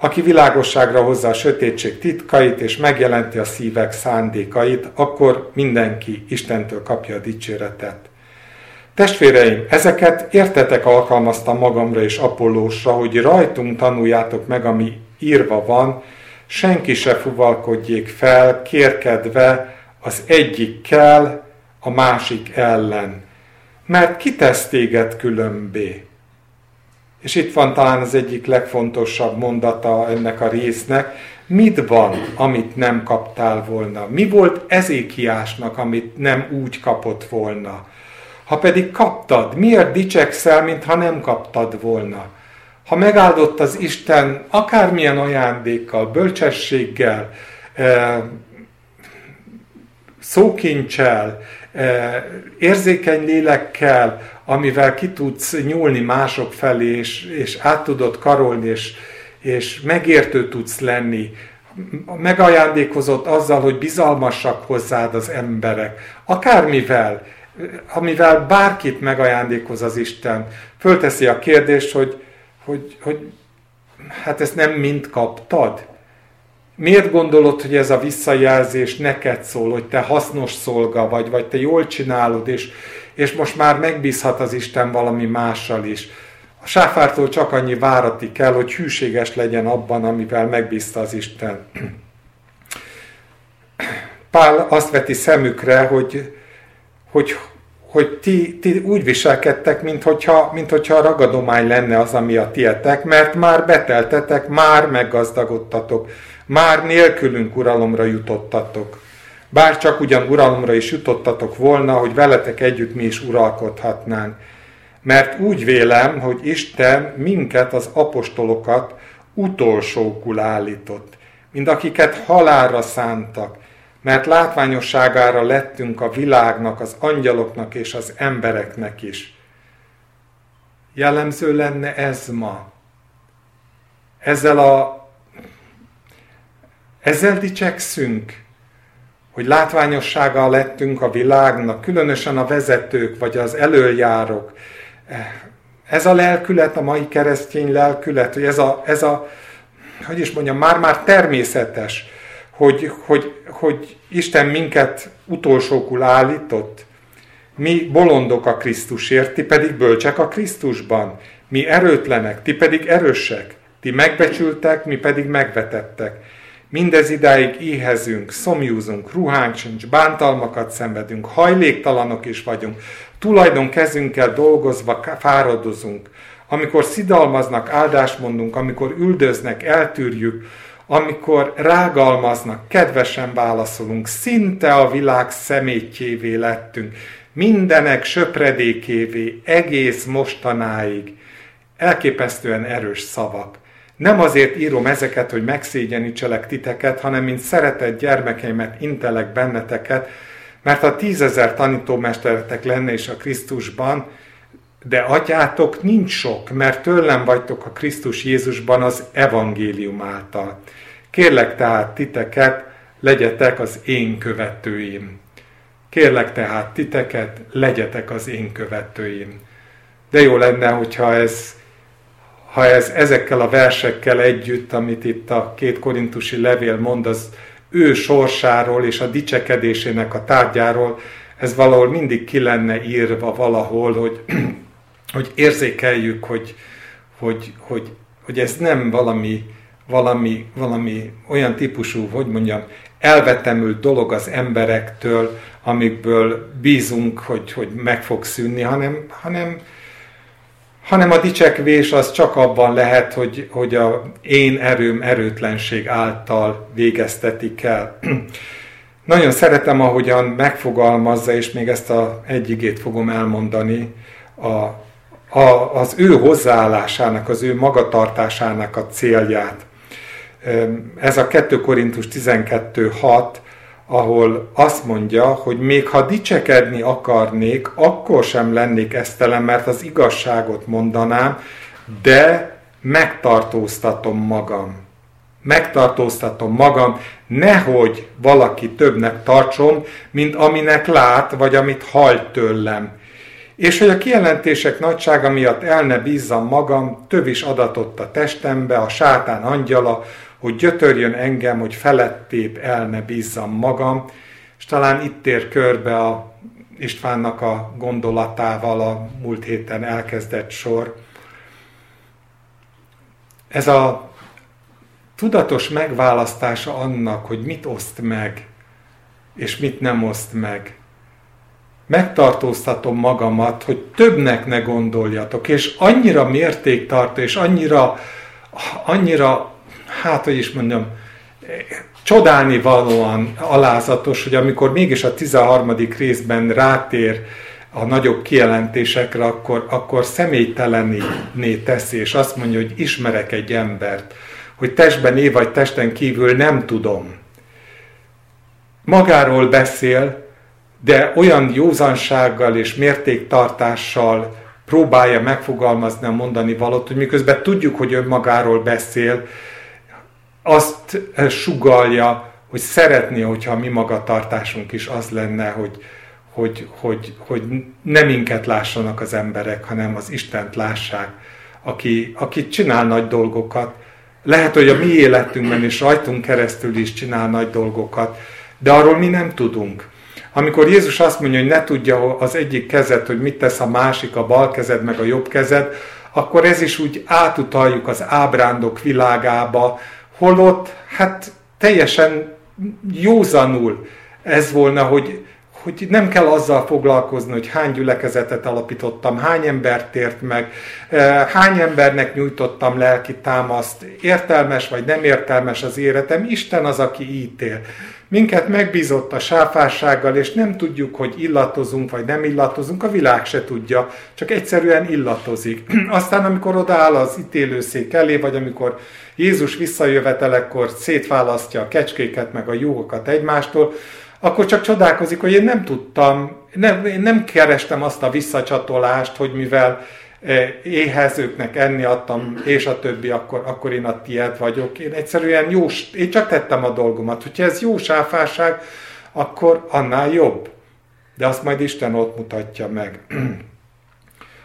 aki világosságra hozza a sötétség titkait, és megjelenti a szívek szándékait, akkor mindenki Istentől kapja a dicséretet. Testvéreim, ezeket értetek alkalmaztam magamra és Apollósra, hogy rajtunk tanuljátok meg, ami írva van, senki se fuvalkodjék fel, kérkedve az egyikkel, a másik ellen. Mert ki tesz téged különbé? És itt van talán az egyik legfontosabb mondata ennek a résznek. Mit van, amit nem kaptál volna? Mi volt Ezékiásnak, amit nem úgy kapott volna? Ha pedig kaptad, miért dicsekszel, mintha nem kaptad volna? Ha megáldott az Isten akármilyen ajándékkal, bölcsességgel, eh, szókincsel, érzékeny lélekkel, amivel ki tudsz nyúlni mások felé, és, és át tudod karolni, és, és megértő tudsz lenni, megajándékozott azzal, hogy bizalmasak hozzád az emberek, akármivel, amivel bárkit megajándékoz az Isten, fölteszi a kérdést, hogy, hogy, hogy hát ezt nem mind kaptad? Miért gondolod, hogy ez a visszajelzés neked szól, hogy te hasznos szolga vagy, vagy te jól csinálod, és, és most már megbízhat az Isten valami mással is? A sáfártól csak annyi várati kell, hogy hűséges legyen abban, amivel megbízta az Isten. (clears throat) Pál azt veti szemükre, hogy, hogy, hogy ti, ti úgy viselkedtek, mint hogyha, mint hogyha a ragadomány lenne az, ami a tietek, mert már beteltetek, már meggazdagodtatok, már nélkülünk uralomra jutottatok. Bár csak ugyan uralomra is jutottatok volna, hogy veletek együtt mi is uralkodhatnánk. Mert úgy vélem, hogy Isten minket, az apostolokat utolsókul állított, mint akiket halálra szántak, mert látványosságára lettünk a világnak, az angyaloknak és az embereknek is. Jellemző lenne ez ma. Ezzel a ezzel dicsekszünk, hogy látványossággal lettünk a világnak, különösen a vezetők vagy az elöljárók. Ez a lelkület, a mai keresztény lelkület, hogy ez a, ez a hogy is mondjam, már-már természetes, hogy, hogy, hogy Isten minket utolsókul állított. Mi bolondok a Krisztusért, ti pedig bölcsek a Krisztusban. Mi erőtlenek, ti pedig erősek. Ti megbecsültek, mi pedig megvetettek. Mindez idáig éhezünk, szomjúzunk, ruhánk sincs, bántalmakat szenvedünk, hajléktalanok is vagyunk, tulajdon kezünkkel dolgozva fáradozunk. Amikor szidalmaznak, áldást mondunk, amikor üldöznek, eltűrjük, amikor rágalmaznak, kedvesen válaszolunk, szinte a világ szemétjévé lettünk, mindenek söpredékévé, egész mostanáig. Elképesztően erős szavak. Nem azért írom ezeket, hogy megszégyenítselek titeket, hanem mint szeretett gyermekeimet intelek benneteket, mert ha tízezer tanítómesteretek lenne is a Krisztusban, de atyátok nincs sok, mert tőlem vagytok a Krisztus Jézusban az evangélium által. Kérlek tehát titeket, legyetek az én követőim. Kérlek tehát titeket, legyetek az én követőim. De jó lenne, hogyha ez ha ez ezekkel a versekkel együtt, amit itt a két korintusi levél mond, az ő sorsáról és a dicsekedésének a tárgyáról, ez valahol mindig ki lenne írva valahol, hogy, (clears throat) hogy érzékeljük, hogy, hogy, hogy, hogy ez nem valami, valami, valami olyan típusú, hogy mondjam, elvetemült dolog az emberektől, amikből bízunk, hogy, hogy meg fog szűnni, hanem, hanem, hanem a dicsekvés az csak abban lehet, hogy, hogy a én erőm erőtlenség által végeztetik el. (clears throat) Nagyon szeretem, ahogyan megfogalmazza, és még ezt a egyigét fogom elmondani, a, a, az ő hozzáállásának, az ő magatartásának a célját. Ez a 2 Korintus 12.6, ahol azt mondja, hogy még ha dicsekedni akarnék, akkor sem lennék esztelen, mert az igazságot mondanám, de megtartóztatom magam. Megtartóztatom magam, nehogy valaki többnek tartson, mint aminek lát, vagy amit hall tőlem. És hogy a kijelentések nagysága miatt el ne bízzam magam, tövis adatott a testembe, a sátán angyala, hogy gyötörjön engem, hogy felettébb el ne bízzam magam, és talán itt tér körbe a Istvánnak a gondolatával a múlt héten elkezdett sor. Ez a tudatos megválasztása annak, hogy mit oszt meg, és mit nem oszt meg. Megtartóztatom magamat, hogy többnek ne gondoljatok, és annyira mértéktartó, és annyira, annyira, hát hogy is mondjam, csodálni valóan alázatos, hogy amikor mégis a 13. részben rátér a nagyobb kijelentésekre, akkor, akkor személytelené teszi, és azt mondja, hogy ismerek egy embert, hogy testben év vagy testen kívül nem tudom. Magáról beszél, de olyan józansággal és mértéktartással próbálja megfogalmazni a mondani valót, hogy miközben tudjuk, hogy önmagáról beszél, azt sugalja, hogy szeretné, hogyha a mi magatartásunk is az lenne, hogy, hogy, hogy, hogy nem minket lássanak az emberek, hanem az Istent lássák, aki, aki csinál nagy dolgokat. Lehet, hogy a mi életünkben és rajtunk keresztül is csinál nagy dolgokat, de arról mi nem tudunk. Amikor Jézus azt mondja, hogy ne tudja az egyik kezed, hogy mit tesz a másik, a bal kezed meg a jobb kezed, akkor ez is úgy átutaljuk az ábrándok világába, holott hát teljesen józanul ez volna, hogy, hogy nem kell azzal foglalkozni, hogy hány gyülekezetet alapítottam, hány embert tért meg, eh, hány embernek nyújtottam lelki támaszt, értelmes vagy nem értelmes az életem, Isten az, aki ítél. Minket megbízott a sáfársággal, és nem tudjuk, hogy illatozunk vagy nem illatozunk, a világ se tudja, csak egyszerűen illatozik. (clears throat) Aztán, amikor odaáll az ítélőszék elé, vagy amikor Jézus visszajövetelekkor szétválasztja a kecskéket meg a juhokat egymástól, akkor csak csodálkozik, hogy én nem tudtam, nem, én nem kerestem azt a visszacsatolást, hogy mivel éhezőknek enni adtam, és a többi, akkor, akkor én a tiéd vagyok. Én egyszerűen jó, én csak tettem a dolgomat. Hogyha ez jó sáfárság, akkor annál jobb. De azt majd Isten ott mutatja meg. (clears throat)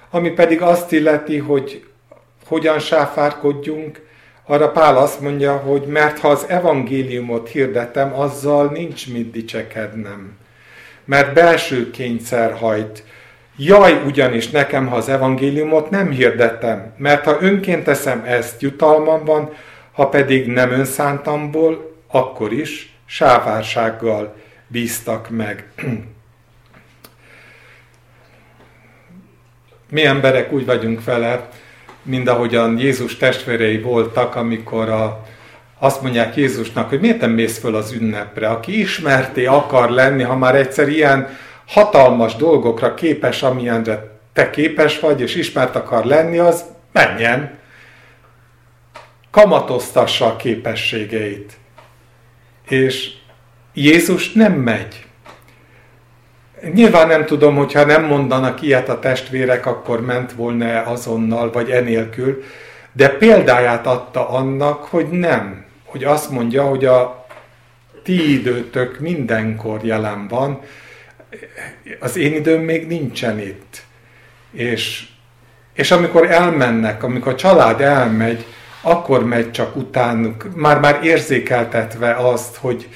Ami pedig azt illeti, hogy hogyan sáfárkodjunk, arra Pál azt mondja, hogy mert ha az evangéliumot hirdetem, azzal nincs mit dicsekednem. Mert belső kényszer hajt. Jaj, ugyanis nekem, ha az evangéliumot nem hirdetem, mert ha önként teszem ezt, jutalmam van, ha pedig nem önszántamból, akkor is sávársággal bíztak meg. Mi emberek úgy vagyunk vele, mind ahogyan Jézus testvérei voltak, amikor a, azt mondják Jézusnak, hogy miért nem mész föl az ünnepre, aki ismerté akar lenni, ha már egyszer ilyen hatalmas dolgokra képes, amilyenre te képes vagy, és ismert akar lenni, az menjen, kamatoztassa a képességeit. És Jézus nem megy. Nyilván nem tudom, hogyha nem mondanak ilyet a testvérek, akkor ment volna azonnal, vagy enélkül, de példáját adta annak, hogy nem. Hogy azt mondja, hogy a ti időtök mindenkor jelen van, az én időm még nincsen itt. És, és amikor elmennek, amikor a család elmegy, akkor megy csak utánuk, már-már érzékeltetve azt, hogy,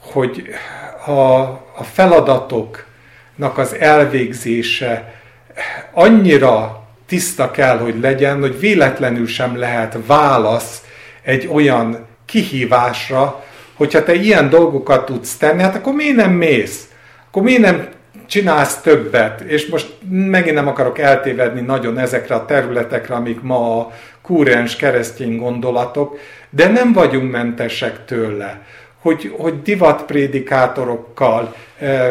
hogy a, a feladatok, az elvégzése annyira tiszta kell, hogy legyen, hogy véletlenül sem lehet válasz egy olyan kihívásra, hogyha te ilyen dolgokat tudsz tenni, hát akkor miért nem mész? Akkor miért nem csinálsz többet? És most megint nem akarok eltévedni nagyon ezekre a területekre, amik ma a kúrens keresztény gondolatok, de nem vagyunk mentesek tőle hogy, hogy divatprédikátorokkal e,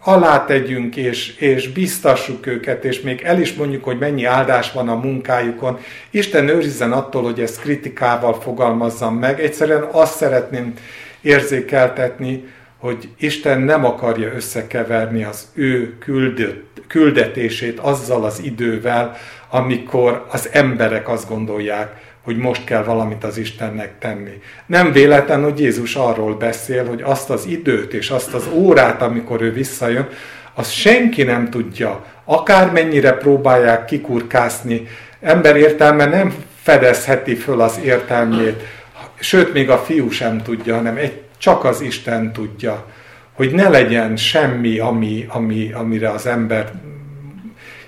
alátegyünk és, és biztassuk őket, és még el is mondjuk, hogy mennyi áldás van a munkájukon. Isten őrizzen attól, hogy ezt kritikával fogalmazzam meg. Egyszerűen azt szeretném érzékeltetni, hogy Isten nem akarja összekeverni az ő küldött, küldetését azzal az idővel, amikor az emberek azt gondolják, hogy most kell valamit az Istennek tenni. Nem véletlen, hogy Jézus arról beszél, hogy azt az időt és azt az órát, amikor ő visszajön, azt senki nem tudja, akármennyire próbálják kikurkászni, ember értelme nem fedezheti föl az értelmét, sőt, még a fiú sem tudja, hanem egy, csak az Isten tudja, hogy ne legyen semmi, ami, ami, amire az ember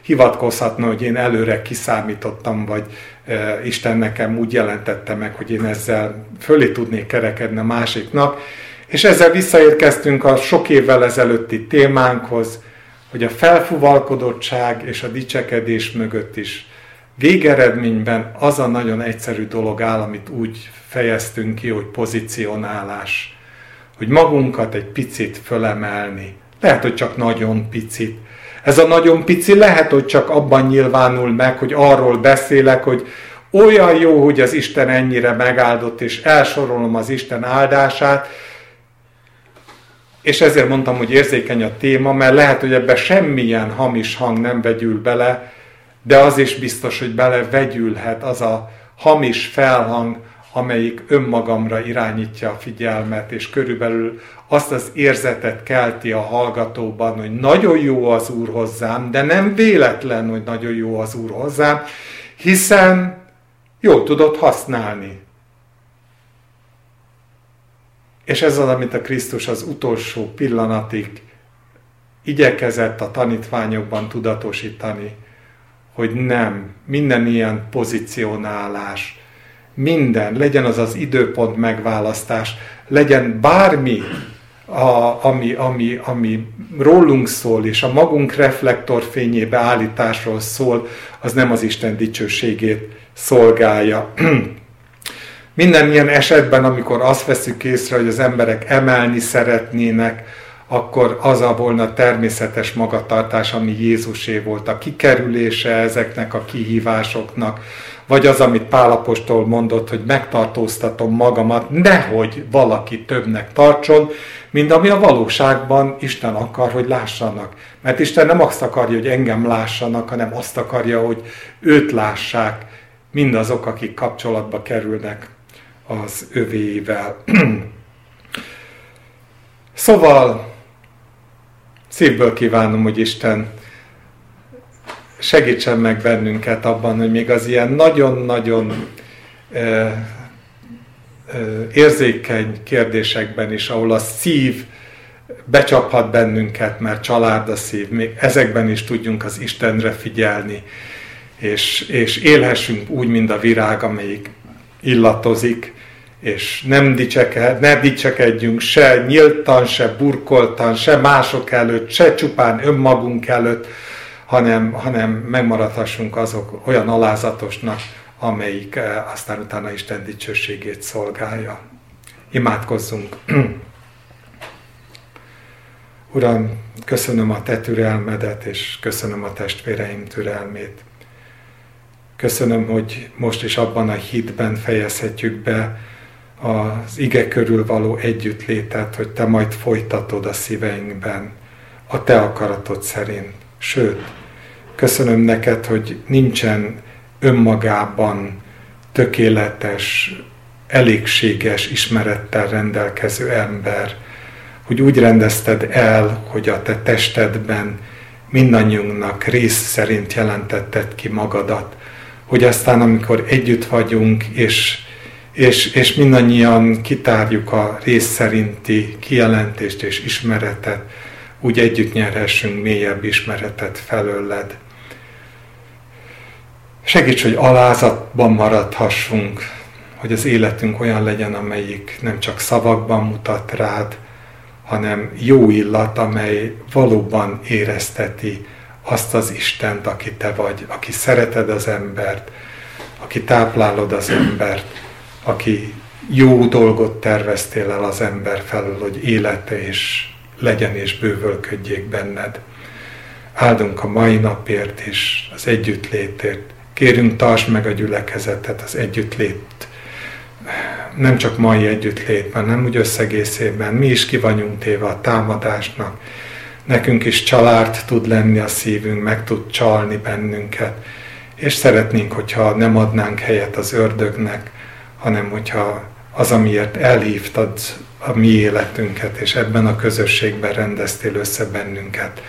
hivatkozhatna, hogy én előre kiszámítottam, vagy e, Isten nekem úgy jelentette meg, hogy én ezzel fölé tudnék kerekedni a másiknak. És ezzel visszaérkeztünk a sok évvel ezelőtti témánkhoz, hogy a felfuvalkodottság és a dicsekedés mögött is végeredményben az a nagyon egyszerű dolog áll, amit úgy fejeztünk ki, hogy pozicionálás. Hogy magunkat egy picit fölemelni. Lehet, hogy csak nagyon picit. Ez a nagyon pici lehet, hogy csak abban nyilvánul meg, hogy arról beszélek, hogy olyan jó, hogy az Isten ennyire megáldott, és elsorolom az Isten áldását, és ezért mondtam, hogy érzékeny a téma, mert lehet, hogy ebbe semmilyen hamis hang nem vegyül bele, de az is biztos, hogy bele vegyülhet az a hamis felhang, amelyik önmagamra irányítja a figyelmet, és körülbelül azt az érzetet kelti a hallgatóban, hogy nagyon jó az Úr hozzám, de nem véletlen, hogy nagyon jó az Úr hozzám, hiszen jól tudod használni. És ez az, amit a Krisztus az utolsó pillanatig igyekezett a tanítványokban tudatosítani, hogy nem, minden ilyen pozicionálás, minden, legyen az az időpont megválasztás, legyen bármi, a, ami, ami, ami rólunk szól, és a magunk reflektorfényébe állításról szól, az nem az Isten dicsőségét szolgálja. (clears throat) Minden ilyen esetben, amikor azt veszük észre, hogy az emberek emelni szeretnének, akkor az a volna természetes magatartás, ami Jézusé volt, a kikerülése ezeknek a kihívásoknak, vagy az, amit Pálapostól mondott, hogy megtartóztatom magamat, nehogy valaki többnek tartson, mint ami a valóságban Isten akar, hogy lássanak. Mert Isten nem azt akarja, hogy engem lássanak, hanem azt akarja, hogy őt lássák mindazok, akik kapcsolatba kerülnek az övével. (clears throat) szóval szívből kívánom, hogy Isten segítsen meg bennünket abban, hogy még az ilyen nagyon-nagyon érzékeny kérdésekben is, ahol a szív becsaphat bennünket, mert család a szív, még ezekben is tudjunk az Istenre figyelni, és, és élhessünk úgy, mint a virág, amelyik illatozik, és nem dicseke, ne dicsekedjünk se nyíltan, se burkoltan, se mások előtt, se csupán önmagunk előtt, hanem, hanem megmaradhassunk azok olyan alázatosnak, amelyik eh, aztán utána Isten dicsőségét szolgálja. Imádkozzunk! (clears throat) Uram, köszönöm a Te türelmedet, és köszönöm a testvéreim türelmét. Köszönöm, hogy most is abban a hitben fejezhetjük be az ige körül való együttlétet, hogy Te majd folytatod a szíveinkben a Te akaratod szerint. Sőt, köszönöm neked, hogy nincsen önmagában tökéletes, elégséges ismerettel rendelkező ember, hogy úgy rendezted el, hogy a te testedben mindannyiunknak rész szerint jelentetted ki magadat, hogy aztán amikor együtt vagyunk, és, és, és mindannyian kitárjuk a rész szerinti kijelentést és ismeretet, úgy együtt nyerhessünk mélyebb ismeretet felőled. Segíts, hogy alázatban maradhassunk, hogy az életünk olyan legyen, amelyik nem csak szavakban mutat rád, hanem jó illat, amely valóban érezteti azt az Istent, aki te vagy, aki szereted az embert, aki táplálod az embert, aki jó dolgot terveztél el az ember felől, hogy élete és legyen és bővölködjék benned. Áldunk a mai napért és az együttlétért. Kérünk, tartsd meg a gyülekezetet, az együttlét. Nem csak mai együttlétben, nem úgy összegészében. Mi is ki vagyunk téve a támadásnak. Nekünk is család tud lenni a szívünk, meg tud csalni bennünket. És szeretnénk, hogyha nem adnánk helyet az ördögnek, hanem hogyha az, amiért elhívtad a mi életünket, és ebben a közösségben rendeztél össze bennünket,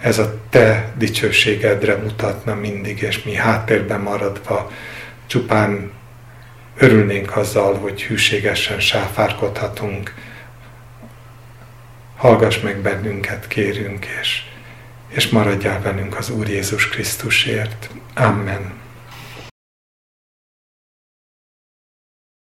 ez a te dicsőségedre mutatna mindig, és mi háttérben maradva csupán örülnénk azzal, hogy hűségesen sáfárkodhatunk hallgass meg bennünket, kérünk, és, és maradjál velünk az Úr Jézus Krisztusért. Amen.